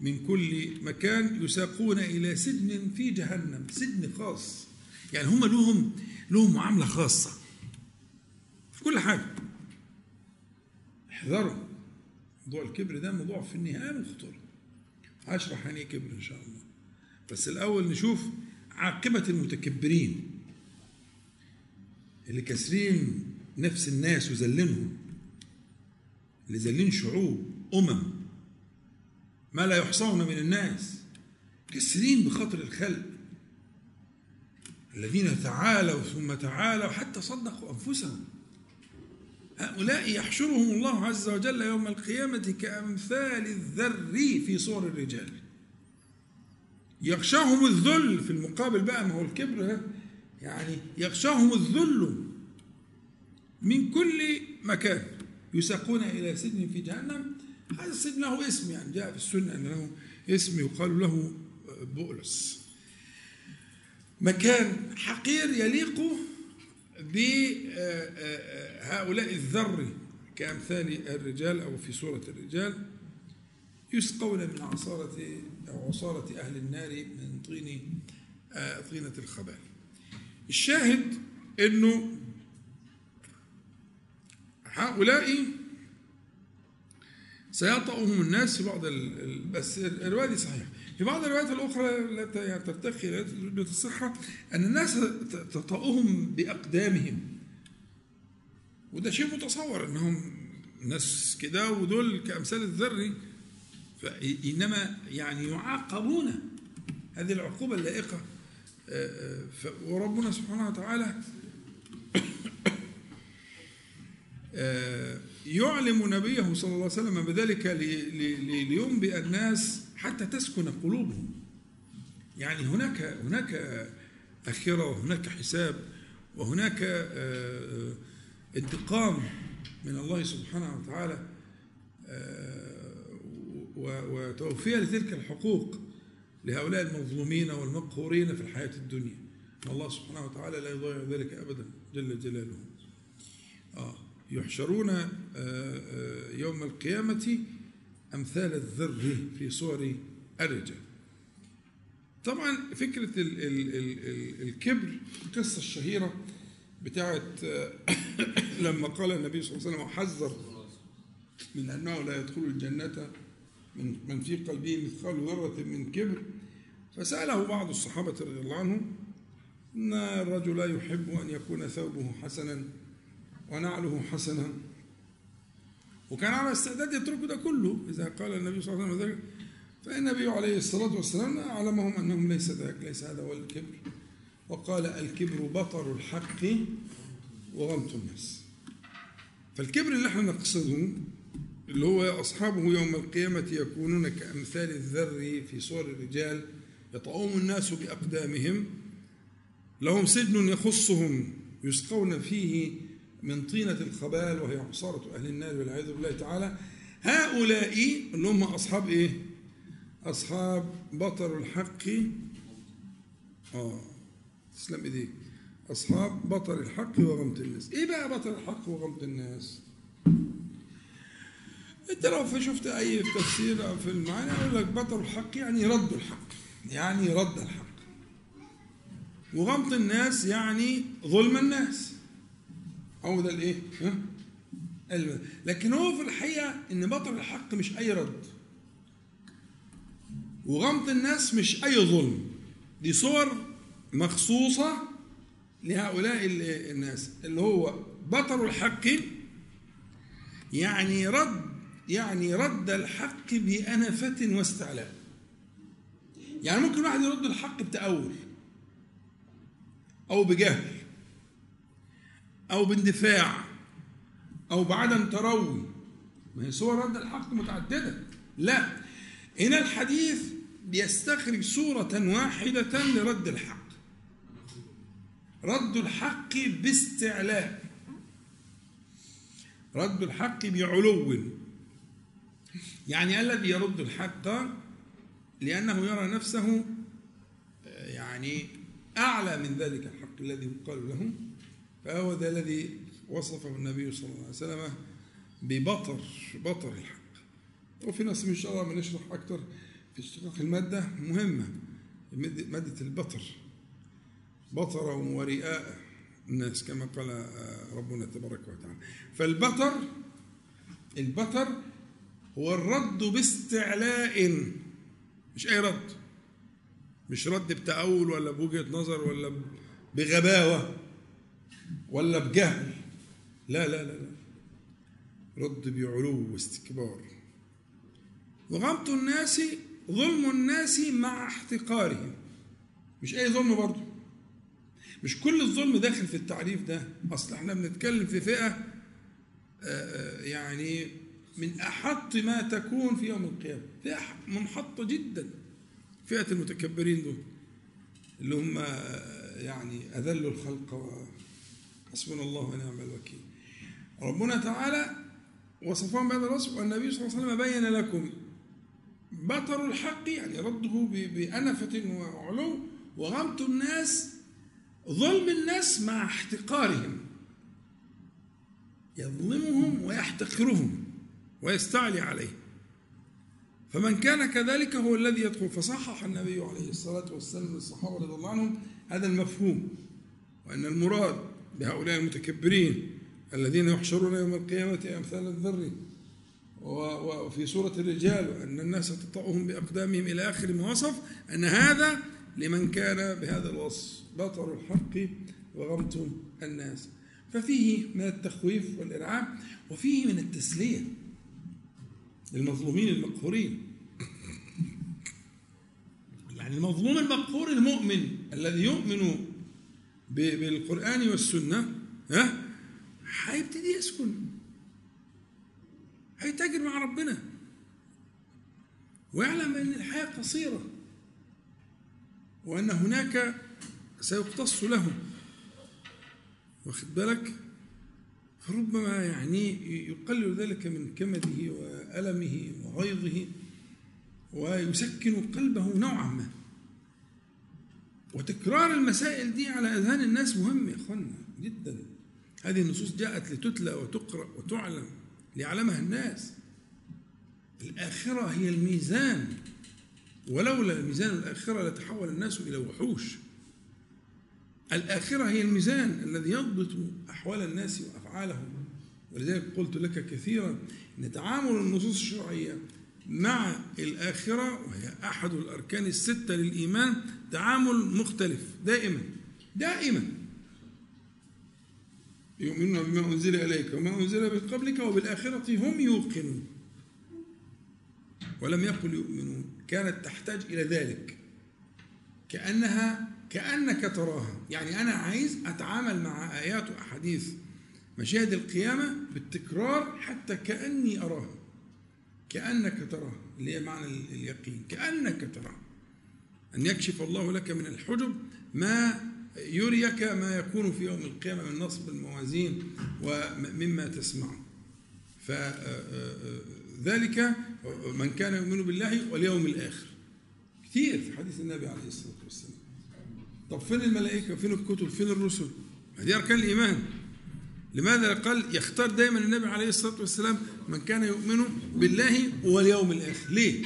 من كل مكان يساقون إلى سجن في جهنم سجن خاص. يعني هم لهم لهم معاملة خاصة في كل حاجة. احذروا. موضوع الكبر ده موضوع في النهاية من الخطورة هشرح يعني إيه كبر إن شاء الله. بس الأول نشوف عاقبة المتكبرين اللي كاسرين نفس الناس وذلينهم اللي ذلين شعوب أمم ما لا يحصون من الناس كاسرين بخاطر الخلق. الذين تعالوا ثم تعالوا حتى صدقوا أنفسهم. هؤلاء يحشرهم الله عز وجل يوم القيامة كأمثال الذر في صور الرجال. يغشاهم الذل في المقابل بقى ما هو الكبر يعني يغشاهم الذل من كل مكان. يساقون إلى سجن في جهنم. هذا السجن له اسم يعني جاء في السنة أن له اسم يقال له بؤلس مكان حقير يليق بهؤلاء الذر كأمثال الرجال أو في صورة الرجال يسقون من عصارة أو عصارة أهل النار من طين طينة الخبال الشاهد أنه هؤلاء سيطأهم الناس في بعض. بس الرواية دي صحيحة في بعض الروايات الأخرى لا ترتقي بالصحة أن الناس تطأهم بأقدامهم وده شيء متصور أنهم ناس كده ودول كأمثال الذر. إنما يعني يعاقبون هذه العقوبة اللائقة. وربنا سبحانه وتعالى يعلم نبيه صلى الله عليه وسلم بذلك لينبئ الناس حتى تسكن قلوبهم. يعني هناك هناك أخرة وهناك حساب وهناك انتقام من الله سبحانه وتعالى وتوفية لتلك الحقوق لهؤلاء المظلومين والمقهورين في الحياة الدنيا. الله سبحانه وتعالى لا يضيع ذلك أبدا جل جلاله. آه يحشرون يوم القيامة أمثال الذر في صور الرجال طبعا فكرة ال ال ال الكبر القصة الشهيرة بتاعت لما قال النبي صلى الله عليه وسلم وحذر من أنه لا يدخل الجنة من من في قلبه مثقال ذرة من كبر. فسأله بعض الصحابة رضي الله عنهم إن الرجل لا يحب أن يكون ثوبه حسنا ونعله حسنا. وكان على استعداد يتركوا ده كله إذا قال النبي صلى الله عليه وسلم ذلك فالنبي عليه الصلاة والسلام أعلمهم أنهم ليس ذاك ليس هذا هو الكبر. وقال الكبر بطر الحق وغمط الناس. فالكبر اللي إحنا نقصده اللي هو أصحابه يوم القيامة يكونون كأمثال الذر في صور الرجال يطعوم الناس بأقدامهم لهم سجن يخصهم يسقون فيه من طينة الخبال وهي عصارة أهل النار والعياذ بالله تعالى. هؤلاء اللي هم أصحاب إيه؟ أصحاب بطر الحق. آه. تسلم إيديك. أصحاب بطر الحق وغمط الناس. إيه بقى بطر الحق وغمط الناس؟ أنت لو في شفت أي تفسير في المعنى يقول لك بطر الحق يعني رد الحق. يعني رد الحق. وغمط الناس يعني ظلم الناس. أو ده الإيه؟ ها؟ لكن هو في الحقيقة إن بطر الحق مش أي رد. وغمط الناس مش أي ظلم. دي صور مخصوصة لهؤلاء الناس اللي هو بطر الحق يعني رد يعني رد الحق بأنفة واستعلاء. يعني ممكن واحد يرد الحق بتأول أو بجهل أو باندفاع أو بعدم تروي ما هي صور رد الحق متعددة. لا هنا الحديث بيستخرج صورة واحدة لرد الحق. رد الحق باستعلاء. رد الحق بعلو. يعني الذي يرد الحق لأنه يرى نفسه يعني أعلى من ذلك الحق الذي يقال له فهو ذا الذي وصفه النبي صلى الله عليه وسلم ببطر بطر الحق. وفي ناس إن شاء الله بنشرح أكثر في اشتقاق المادة مهمة مادة البطر. بطر ورئاء الناس كما قال ربنا تبارك وتعالى. فالبطر البطر هو الرد باستعلاء. مش أي رد. مش رد بتأول ولا بوجهة نظر ولا بغباوة ولا بجهل. لا لا لا لا. رد بعلو واستكبار. وغمط الناس ظلم الناس مع احتقارهم. مش أي ظلم برضه. مش كل الظلم داخل في التعريف ده. أصل إحنا بنتكلم في فئة يعني من أحط ما تكون في يوم القيامة. فئة منحطة جدا. فئة المتكبرين دول اللي هم يعني أذلوا الخلق حسبنا الله ونعم الوكيل. ربنا تعالى وصفهم بهذا الوصف والنبي صلى الله عليه وسلم بين لكم بطر الحق يعني رده بأنفة وعلو وغمط الناس ظلم الناس مع احتقارهم. يظلمهم ويحتقرهم ويستعلي عليه فمن كان كذلك هو الذي يدخل. فصحح النبي عليه الصلاة والسلام للصحابة رضي الله عنهم هذا المفهوم وأن المراد بهؤلاء المتكبرين الذين يحشرون يوم القيامة أمثال الذر. وفي سورة الرجال وأن الناس تطأهم بأقدامهم إلى آخر ما وصف أن هذا لمن كان بهذا الوصف بطر الحق وغمط الناس. ففيه من التخويف والإرعاب وفيه من التسلية للمظلومين المقهورين. يعني المظلوم المقهور المؤمن الذي يؤمن بالقرآن والسنة ها هيبتدي يسكن. هيتاجر مع ربنا. ويعلم إن الحياة قصيرة. وأن هناك سيقتص له واخد بالك؟ فربما يعني يقلل ذلك من كمده وألمه وغيظه ويسكن قلبه نوعا ما. وتكرار المسائل دي على أذهان الناس مهم يا أخوانا جدا. هذه النصوص جاءت لتتلى وتقرأ وتعلم ليعلمها الناس. الآخرة هي الميزان. ولولا الميزان الآخرة لتحول الناس إلى وحوش. الآخرة هي الميزان الذي يضبط أحوال الناس وأفعالهم. ولذلك قلت لك كثيرا أن تعامل النصوص الشرعية مع الآخرة وهي أحد الأركان الستة للإيمان تعامل مختلف دائما دائما. يؤمنون بما أنزل إليك وما أنزل من قبلك وبالآخرة هم يوقنون. ولم يقل يؤمنون. كانت تحتاج إلى ذلك. كأنها كأنك تراها. يعني أنا عايز أتعامل مع آيات وأحاديث مشاهد القيامة بالتكرار حتى كأني أراها. كأنك تراها. اللي هي معنى اليقين. كأنك تراها. أن يكشف الله لك من الحجب ما يريك ما يكون في يوم القيامة من نصب الموازين ومما تسمع. فذلك من كان يؤمن بالله واليوم الآخر. كثير في حديث النبي عليه الصلاة والسلام. طب فين الملائكة؟ فين الكتب؟ فين الرسل؟ هذه أركان الإيمان. لماذا قال يختار دائما النبي عليه الصلاة والسلام من كان يؤمن بالله واليوم الآخر؟ ليه؟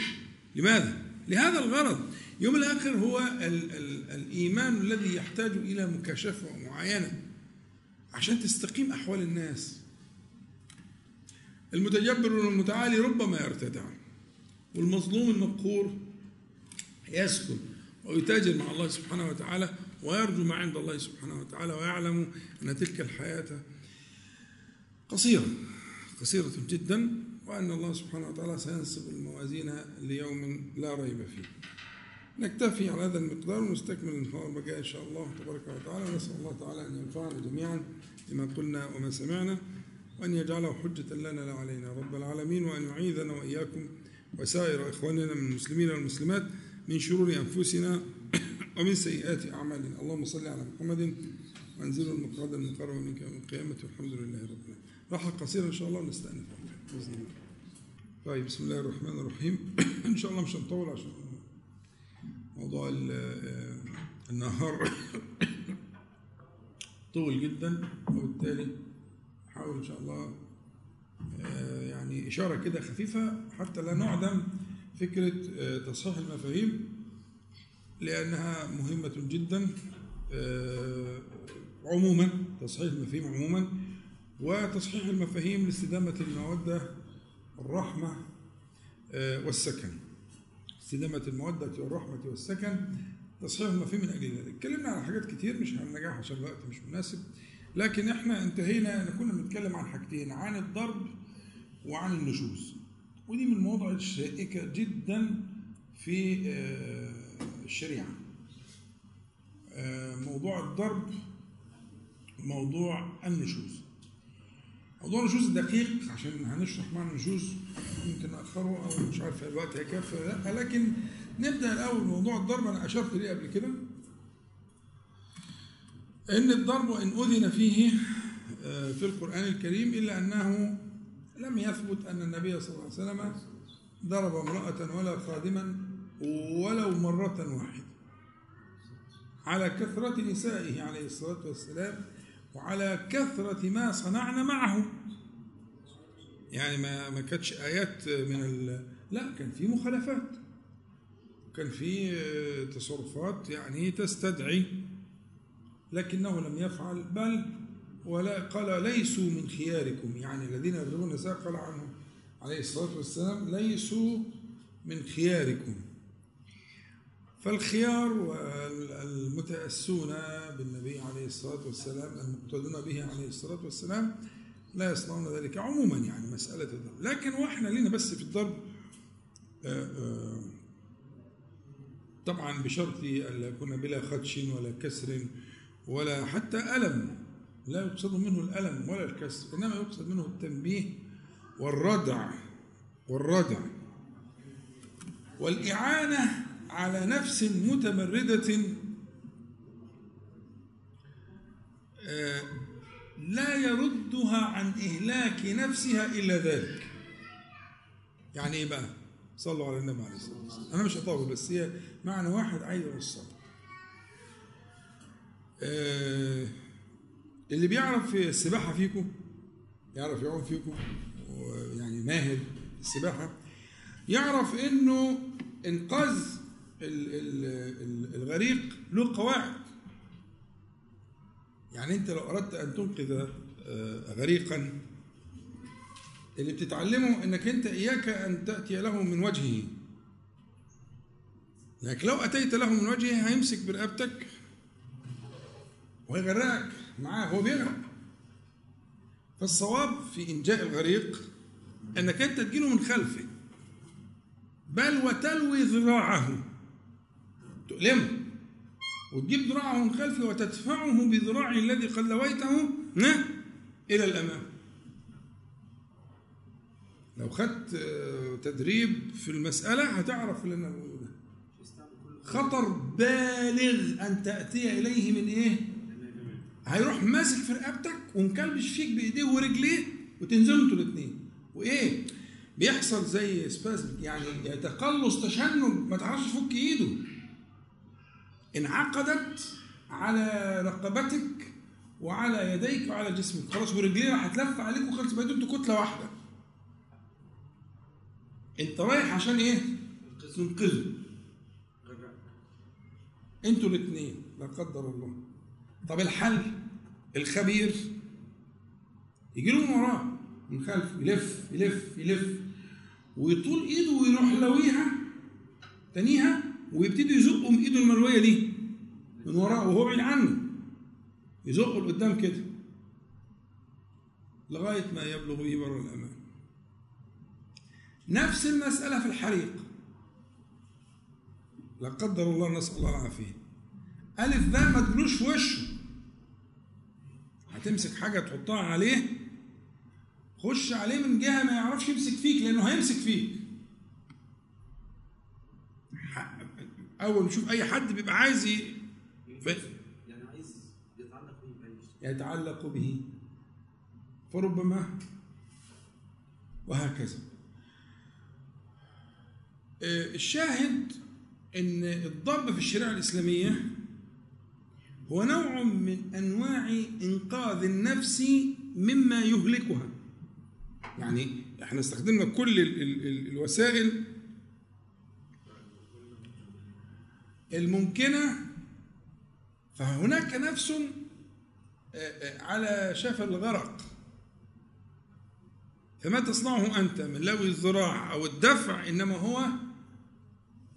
لماذا؟ لهذا الغرض. يوم الآخر هو ال ال الإيمان الذي يحتاج إلى مكاشفة ومعاينة عشان تستقيم أحوال الناس. المتجبر والمتعالي ربما يرتدع. والمظلوم المقهور يسكن ويتاجر مع الله سبحانه وتعالى ويرجو ما عند الله سبحانه وتعالى ويعلم أن تلك الحياة قصيرة قصيرة جدا وأن الله سبحانه وتعالى سينصب الموازين ليوم لا ريب فيه. نكتفي على هذا المقدار ونستكمل المحاور البقاء إن شاء الله تبارك وتعالى. ونسأل الله تعالى أن ينفعنا جميعا بما قلنا وما سمعنا. وأن يجعله حجة لنا لا علينا. رب العالمين وأن يعيذنا وإياكم وسائر إخواننا من المسلمين والمسلمات من شرور أنفسنا ومن سيئات أعمالنا. اللهم صل على محمد. وانزلوا المقعد المقرب منك يوم القيامة. والحمد لله رب العالمين. راحة قصيرة إن شاء الله ونستأنف بإذن الله. طيب بسم الله الرحمن الرحيم. إن شاء الله مش هنطول عشان موضوع النهار. طول جدا وبالتالي نحاول إن شاء الله يعني إشارة كده خفيفة حتى لا نعدم فكرة تصحيح المفاهيم لأنها مهمة جدا عموما تصحيح المفاهيم عموما وتصحيح المفاهيم لاستدامة المودة الرحمة والسكن. استدامة المودة والرحمة والسكن تصحيح المفاهيم من أجل ذلك. اتكلمنا عن حاجات كتير مش هننجح عشان الوقت مش مناسب. لكن إحنا انتهينا ان كنا بنتكلم عن حاجتين عن الضرب وعن النشوز. ودي من المواضع الشائكة جدا في الشريعة. موضوع الضرب موضوع النشوز. موضوع النشوز دقيق عشان هنشرح معنى النشوز يمكن نأخره أو مش عارف الوقت هيكفي لأ لكن نبدأ الأول موضوع الضرب. أنا أشرت ليه قبل كده؟ إن الضرب وإن أذن فيه في القرآن الكريم إلا أنه لم يثبت أن النبي صلى الله عليه وسلم ضرب امرأة ولا خادما ولو مرة واحدة. على كثرة نسائه عليه الصلاة والسلام وعلى كثرة ما صنعنا معه. يعني ما ما كانتش آيات من ال... لا كان في مخالفات. كان في تصرفات يعني تستدعي. لكنه لم يفعل بل ولا قال ليسوا من خياركم. يعني الذين يضربون النساء قال عنهم عليه الصلاة والسلام ليسوا من خياركم. فالخيار والمتأسون بالنبي عليه الصلاة والسلام المقتدون به عليه الصلاة والسلام لا يصنعون ذلك عموما يعني مسألة الضرب. لكن وإحنا لينا بس في الضرب طبعا بشرط ألا يكون بلا خدش ولا كسر. ولا حتى ألم لا يقصد منه الألم ولا الكسر إنما يقصد منه التنبيه والردع والردع. والإعانة على نفس متمردة لا يردها عن إهلاك نفسها إلا ذلك. يعني إيه بقى؟ صلوا على النبي عليه الصلاة والسلام أنا مش هطول بس هي معنى واحد عايز آه اللي بيعرف السباحة فيكم يعرف يعوم فيكم يعني ماهر السباحة يعرف إنه إنقاذ الغريق له قواعد. يعني أنت لو أردت أن تنقذ غريقا اللي بتتعلمه إنك أنت إياك أن تأتي له من وجهه. لكن لو أتيت له من وجهه هيمسك برقبتك وهيغرقك معاه هو بيغرق فالصواب في إنجاء الغريق أنك أنت تجيله من خلفه. بل وتلوي ذراعه. تؤلمه. وتجيب ذراعه من خلفه وتدفعه بذراعه الذي قد لويته إلى الأمام. لو خدت تدريب في المسألة هتعرف اللي أنا بقوله ده خطر بالغ أن تأتي إليه من إيه؟ هيروح ماسك في رقبتك ومكلبش فيك بإيديه ورجليه وتنزلوا أنتوا الاتنين. وإيه؟ بيحصل زي سبازم يعني تقلص تشنج ما تعرفش تفك إيده. انعقدت على رقبتك وعلى يديك وعلى جسمك. خلاص ورجليه راح هتلف عليك وخلاص بقيتوا أنتوا كتلة واحدة. انت رايح عشان إيه؟ تنقذه أنتوا الاثنين لا قدر الله. طب الحل الخبير يجي له من وراه من خلف يلف يلف يلف ويطول إيده ويروح لويها تانيها ويبتدي يزقه من إيده الملويه دي من وراه وهو بعيد عنه. يزقه لقدام كده لغاية ما يبلغ به بر الأمان. نفس المسألة في الحريق. لا قدر الله نسأل الله العافية. ألف باء ما تجلوش في وشه. هتمسك حاجة تحطها عليه خش عليه من جهة ما يعرفش يمسك فيك لأنه هيمسك فيك. أول نشوف أي حد بيبقى عايز يعني عايز يتعلق شيء. يتعلق به. فربما وهكذا. آه، الشاهد إن الضرب في الشريعة الإسلامية هو نوع من أنواع إنقاذ النفس مما يهلكها. يعني إحنا استخدمنا كل ال ال ال الوسائل الممكنة فهناك نفس على شفا الغرق. فما تصنعه أنت؟ من لوي الذراع أو الدفع إنما هو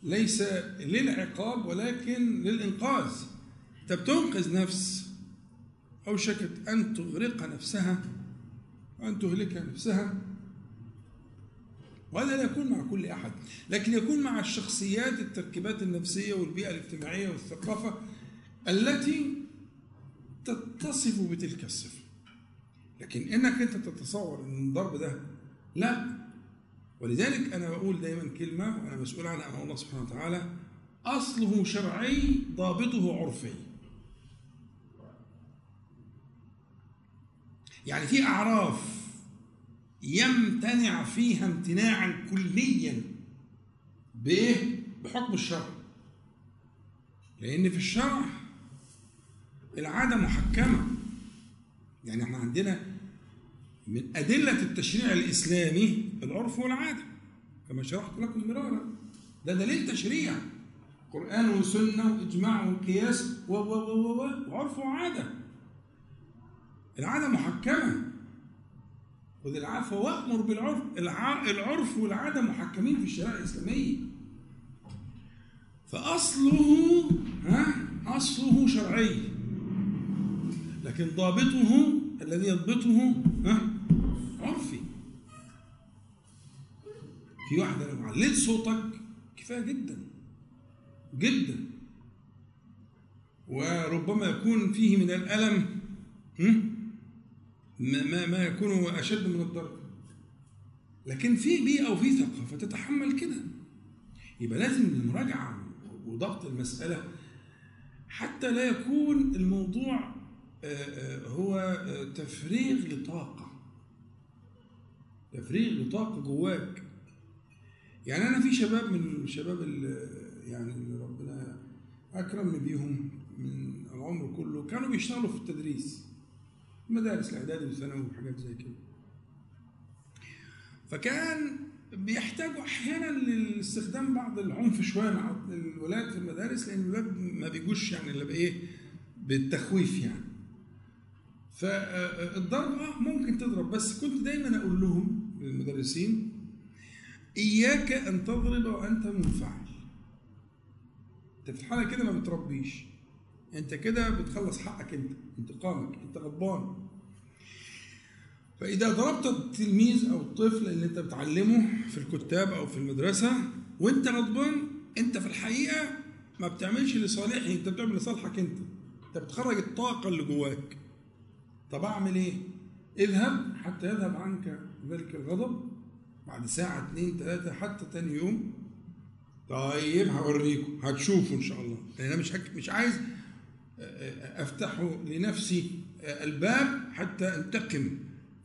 ليس للعقاب ولكن للإنقاذ. أنت بتنقذ نفس أوشكت أن تغرق نفسها وأن تهلك نفسها. وهذا لا يكون مع كل أحد لكن يكون مع الشخصيات التركيبات النفسية والبيئة الاجتماعية والثقافة التي تتصف بتلك الصفة. لكن إنك أنت تتصور إن الضرب ده لا. ولذلك أنا بقول دايما كلمة وأنا مسؤول عنها امام الله سبحانه وتعالى أصله شرعي ضابطه عرفي. يعني في أعراف يمتنع فيها امتناعا كليا بايه بحكم الشرع. لأن في الشرع العادة محكمة. يعني إحنا عندنا من أدلة التشريع الإسلامي العرف والعادة كما شرحت لكم مرارا. ده دليل تشريع. قرآن وسنة وإجماع وقياس و و و و و وعرف وعادة. العادة محكمة. خذ العفو وأمر بالعرف الع... العرف والعادة محكمين في الشريعة الإسلامية. فأصله ها أصله شرعي. لكن ضابطه الذي يضبطه ها عرفي. في واحدة لو عليت صوتك. كفاية جدا. جدا. وربما يكون فيه من الألم؟ ما ما ما يكون أشد من الضرب. لكن في بيئة وفي ثقافة تتحمل كده. يبقى لازم المراجعة وضبط المسألة. حتى لا يكون الموضوع هو تفريغ لطاقة. تفريغ لطاقة جواك. يعني أنا في شباب من الشباب اللي يعني اللي ربنا أكرمني بيهم من العمر كله كانوا بيشتغلوا في التدريس. مدارس الإعدادي والثانوي وحاجات زي كده. فكان بيحتاجوا أحيانا لاستخدام بعض العنف شوية مع الولاد في المدارس لأن الولاد ما بيجوش يعني إلا بإيه بالتخويف يعني. فالضرب آه ممكن تضرب بس كنت دايما أقول لهم للمدرسين إياك أن تضرب وأنت منفعل. انت في الحاله كده ما بتربيش. أنت كده بتخلص حقك أنت انتقامك أنت غضبان. فإذا ضربت التلميذ أو الطفل اللي أنت بتعلمه في الكتاب أو في المدرسة وأنت غضبان أنت في الحقيقة ما بتعملش لصالحه أنت بتعمل لصالحك أنت. أنت بتخرج الطاقة اللي جواك. طب أعمل إيه؟ اذهب حتى يذهب عنك ذلك الغضب. بعد ساعة اتنين تلاتة حتى تاني يوم. طيب هوريكم هتشوفوا إن شاء الله. لأن أنا مش. مش عايز افتح لنفسي الباب حتى أنتقم.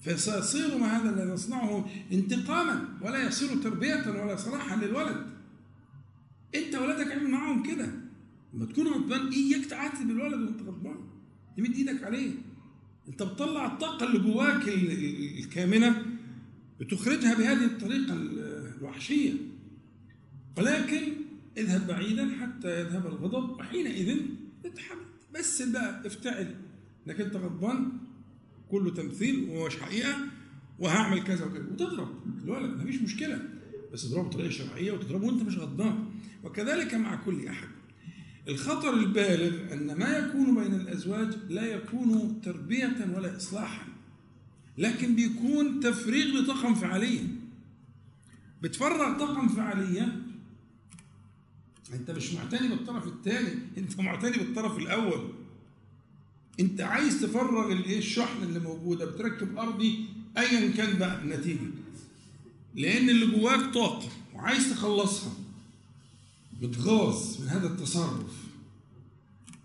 فسيصير ما هذا الذي نصنعه انتقاما ولا يصير تربية ولا صلاحا للولد. انت ولدك اعمل معاهم كده. لما تكون غضبان اياك تعاتب الولد وانت غضبان. تمد إيدك عليه. انت بتطلع الطاقة اللي جواك الكامنة بتخرجها بهذه الطريقة الوحشية. ولكن اذهب بعيدا حتى يذهب الغضب وحينئذ اتحمل بس بقى افتعل انك انت غضبان. كله تمثيل ومش حقيقة وهعمل كذا وكذا. وتضرب. الولد مفيش مشكلة. بس تضربه بطريقة شرعية وتضربه وانت مش غضبان. وكذلك مع كل أحد. الخطر البالغ أن ما يكون بين الأزواج لا يكون تربية ولا اصلاحا. لكن بيكون تفريغ لطاقه انفعاليه بتفرغ طاقه انفعاليه انت مش معتني بالطرف الثاني انت معتني بالطرف الأول. انت عايز تفرغ الايه الشحن اللي موجودة بتركب أرضي ايا كان بقى النتيجه لأن اللي جواك طاقة وعايز تخلصها بتغاظ من هذا التصرف.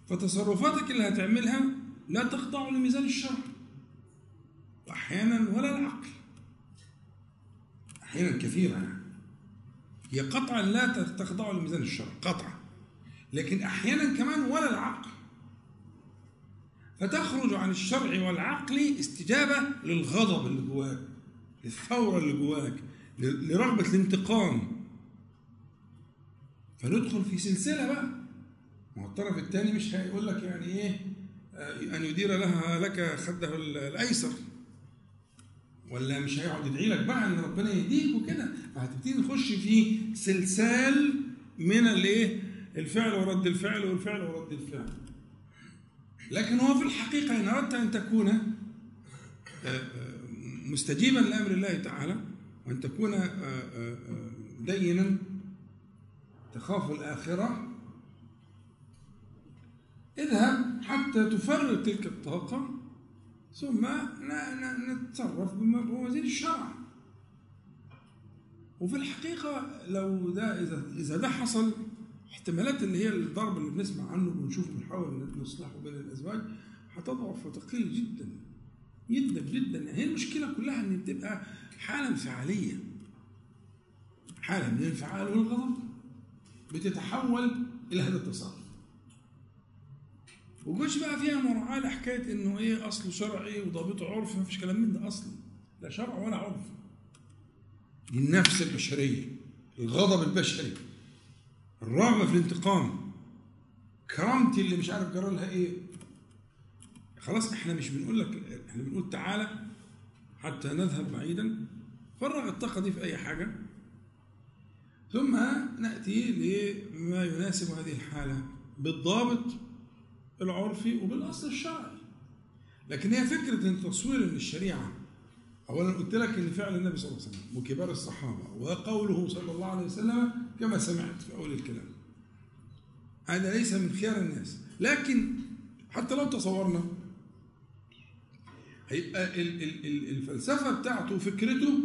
فتصرفاتك اللي هتعملها لا تخضع لميزان الشرع. واحيانا ولا العقل. أحيانا كثيرا. يعني هي قطعا لا تخضع لميزان الشرع قطعا. لكن أحيانا كمان ولا العقل. فتخرج عن الشرع والعقل استجابة للغضب اللي جواك للثورة اللي جواك لرغبة الانتقام. فندخل في سلسلة بقى. ما الطرف الثاني مش هيقول لك يعني إيه أن يدير لها لك خده الأيسر. ولا مش هيقعد يدعي لك بقى إن ربنا يهديك وكده. فهتبتدي نخش في سلسال من الإيه؟ الفعل ورد الفعل والفعل ورد الفعل. لكن هو في الحقيقة إن أردت أن تكون مستجيبا لأمر الله تعالى وأن تكون دينا تخاف الآخرة اذهب حتى تفرغ تلك الطاقة ثم نتصرف بموازين الشرع. وفي الحقيقة لو ده إذا إذا ده حصل احتمالات اللي هي الضرب اللي بنسمع عنه وبنشوفه بنحاول نصلحه بين الأزواج هتضعف وتقل جدا جدا جدا. هي المشكلة كلها إن بتبقى حالة انفعالية. حالة من الانفعال والغضب بتتحول إلى هذا التصرف. وجوش بقى فيها مراعاة لحكاية إنه إيه أصله شرعي وضابطه عرف ما فيش كلام من ده أصلا. لا شرع ولا عرف. النفس البشرية الغضب البشري. الرغبة في الانتقام. كرامتي اللي مش عارف جرى لها إيه؟ خلاص إحنا مش بنقول لك إحنا بنقول تعالى حتى نذهب بعيدا. فرغ الطاقة دي في أي حاجة. ثم نأتي لما يناسب هذه الحالة بالضابط العرفي وبالأصل الشرعي. لكن هي فكرة إن تصوير إن الشريعة اولا قلت لك إن فعل النبي صلى الله عليه وسلم وكبار الصحابة وقوله صلى الله عليه وسلم كما سمعت في أول الكلام. هذا ليس من خيار الناس. لكن حتى لو تصورنا هيبقى الفلسفة بتاعته وفكرته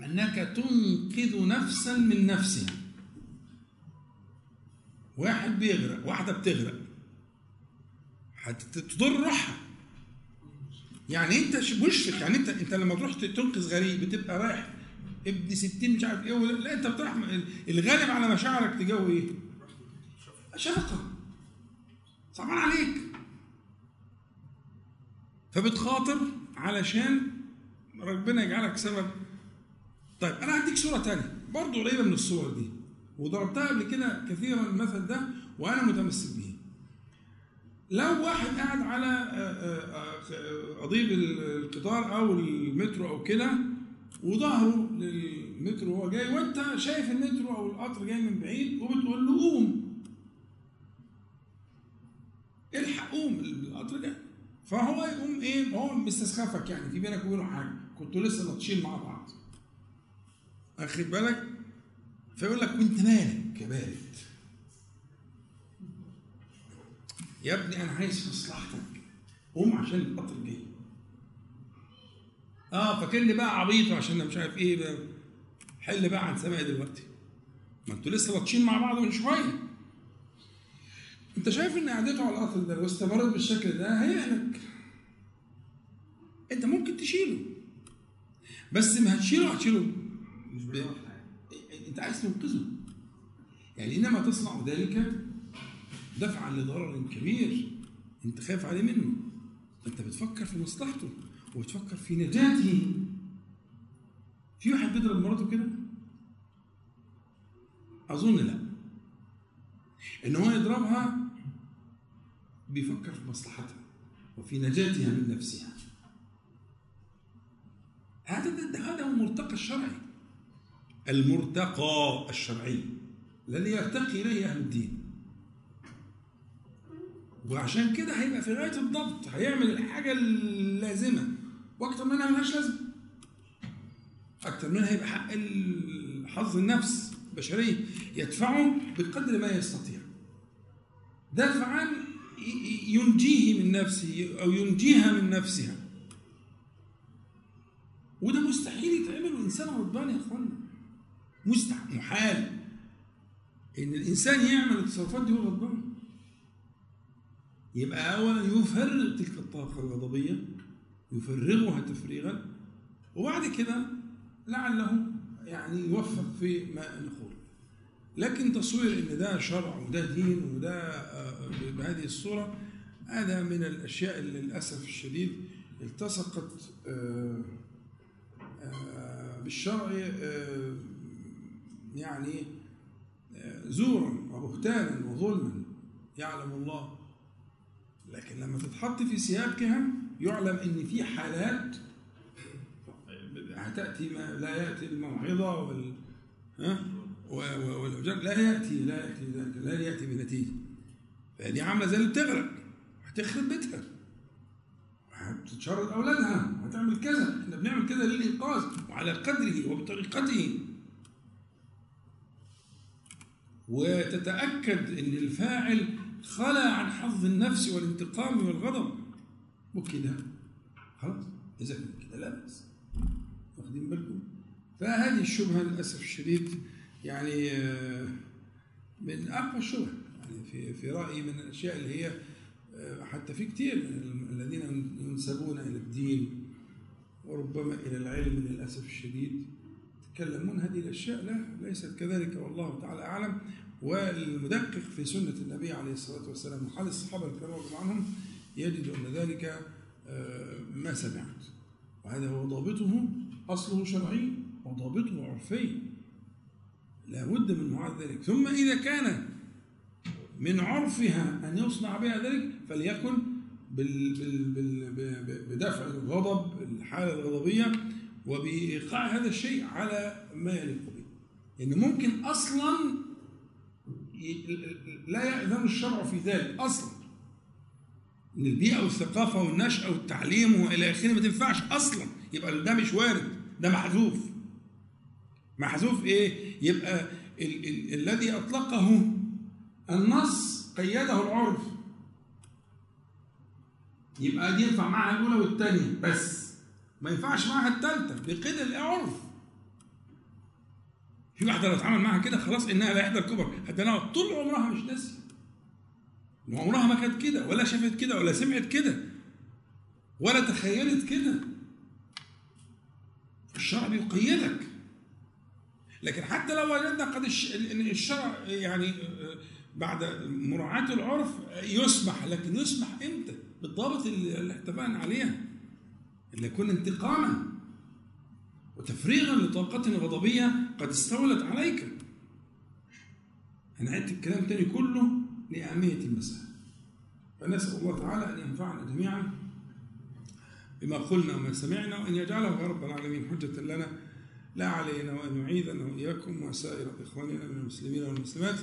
أنك تنقذ نفسا من نفسها. واحد بيغرق واحدة بتغرق. هتضر روحها. يعني أنت مشفق يعني انت أنت لما تروح تنقذ غريب بتبقى رايح ابن ستين مش عارف إيه لا انت بتروح الغالب على مشاعرك تجاه إيه؟ شفقة. صعبان عليك. فبتخاطر علشان ربنا يجعلك سبب. طيب أنا هديك صورة ثانية برضه قريبة من الصور دي وضربتها قبل كده كثيرا المثل ده وأنا متمسك به لو واحد قاعد على قضيب القطار أو المترو أو كده وظهره للمترو وهو جاي وانت شايف المترو أو القطر جاي من بعيد وبتقول له قوم. قوم القطر جاي. فهو يقوم إيه؟ هو مستسخفك يعني في بينك وبينه حاجة. كنتوا لسه ناطشين مع بعض. اخد بالك؟ فيقول لك وانت مالك يا بارد؟ يا ابني أنا عايز مصلحتك. قوم عشان القطر جاي. آه فاكرني بقى عبيط عشان أنا مش عارف إيه بقى. حل بقى عن سماعي دلوقتي. ما أنتوا لسه لطشين مع بعض من شوية. انت شايف إن قعدته على القطر ده لو استمرت بالشكل ده هيهلك انت ممكن تشيله. بس ما هتشيله هتشيله. مش ب- انت عايز تنقذه. يعني إنما تصنع ذلك دفعا لضرر كبير أنت خايف عليه منه. أنت بتفكر في مصلحته. وبتفكر في نجاته في واحد بيضرب مراته كده؟ أظن لا. إن هو يضربها بيفكر في مصلحتها وفي نجاتها من نفسها. هذا هذا هو المرتقى الشرعي. المرتقى الشرعي الذي يرتقي إليه أهل الدين. وعشان كده هيبقى في غاية الضبط هيعمل الحاجة اللازمة. وأكتر منها ملهاش لازمة. أكتر منها هيبقى حق حظ النفس البشرية يدفعه بقدر ما يستطيع. دفعا ينجيه من نفسه أو ينجيها من نفسها. وده مستحيل يتعمل وإنسان غضبان يا اخوانا مستحيل محال. إن الإنسان يعمل التصرفات دي وهو غضبان. يبقى اولا يفرغ تلك الطاقة الغضبية يفرغها تفريغا وبعد كده لعله يعني يوفق في ما نقول لكن تصوير إن ده شرع وده دين وده آه، بهذه الصورة هذا من الأشياء اللي للأسف الشديد التصقت آه، آه، بالشرع يعني زورا وبهتانا وظلما يعلم الله. لكن لما تتحط في سياقها يعلم إن في حالات هتأتي ما لا يأتي الموعظة وال ها؟ لا يأتي لا يأتي ذلك لا يأتي بنتيجة. فدي عاملة زي اللي بتغرق هتخرب بيتها. هتتشرد أولادها هتعمل كذا. إحنا بنعمل كذا للإنقاذ وعلى قدره وبطريقته. وتتأكد إن الفاعل خلى عن حظ النفس والانتقام والغضب. وكده خلاص؟ إذا كان كده لا بأس. واخدين بالكم؟ فهذه الشبهة للأسف الشديد يعني آه، من أقوى الشبه. يعني في في رأيي من الأشياء اللي هي آه، حتى في كثير من الذين ينسبون إلى الدين وربما إلى العلم للأسف الشديد يتكلمون هذه الأشياء لا ليست كذلك والله تعالى أعلم. والمدقق في سنة النبي عليه الصلاة والسلام وحال الصحابة الكرام عنهم يجد أن ذلك آه، ما سمعت. وهذا هو ضابطه أصله شرعي وضابطه عرفي. لا بد من مراعاه ذلك. ثم إذا كان من عرفها أن يصنع بها ذلك فليكن بال بال بال بدفع الغضب الحالة الغضبية وبإيقاع هذا الشيء على ما يليق به. لأن ممكن أصلا ي- لا يأذن الشرع في ذلك أصلا. ان البيئه والثقافة والنشأة والتعليم وإلى آخره. ما تنفعش أصلا. يبقى ده مش وارد. ده محذوف. محذوف إيه؟ يبقى ال- ال- الذي أطلقه النص قيده العرف. يبقى دي ينفع معها الأولى والثانيه بس ما ينفعش معها الثالثه بقيد العرف. في واحدة لو اتعامل معاها كده خلاص إنها لا يحدى الكبر حتى إنها طول عمرها مش ناسية. وعمرها ما كانت كده ولا شافت كده ولا سمعت كده ولا تخيلت كده. الشرع بيقيدك. لكن حتى لو وجدنا قد الشرع يعني بعد مراعاة العرف يسمح لكن يسمح إمتى؟ بالضابط اللي اتفقنا عليها. اللي يكون انتقاما وتفريغا لطاقة غضبية قد استولت عليك. أنا عدت الكلام تاني كله لأهمية المسألة. فنسأل الله تعالى أن ينفعنا جميعا بما قلنا وما سمعنا وأن يجعله رب العالمين حجة لنا لا علينا وأن يعيذنا وإياكم وسائر إخواننا من المسلمين والمسلمات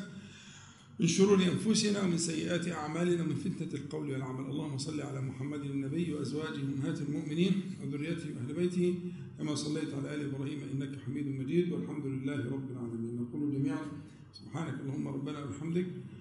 من شرور أنفسنا ومن سيئات أعمالنا ومن فتنة القول والعمل. اللهم صل على محمد النبي وأزواجه أمهات المؤمنين وذريته وأهل بيته كما صليت على آل إبراهيم إنك حميد مجيد. والحمد لله رب العالمين. نقول جميعا سبحانك اللهم ربنا وبحمدك.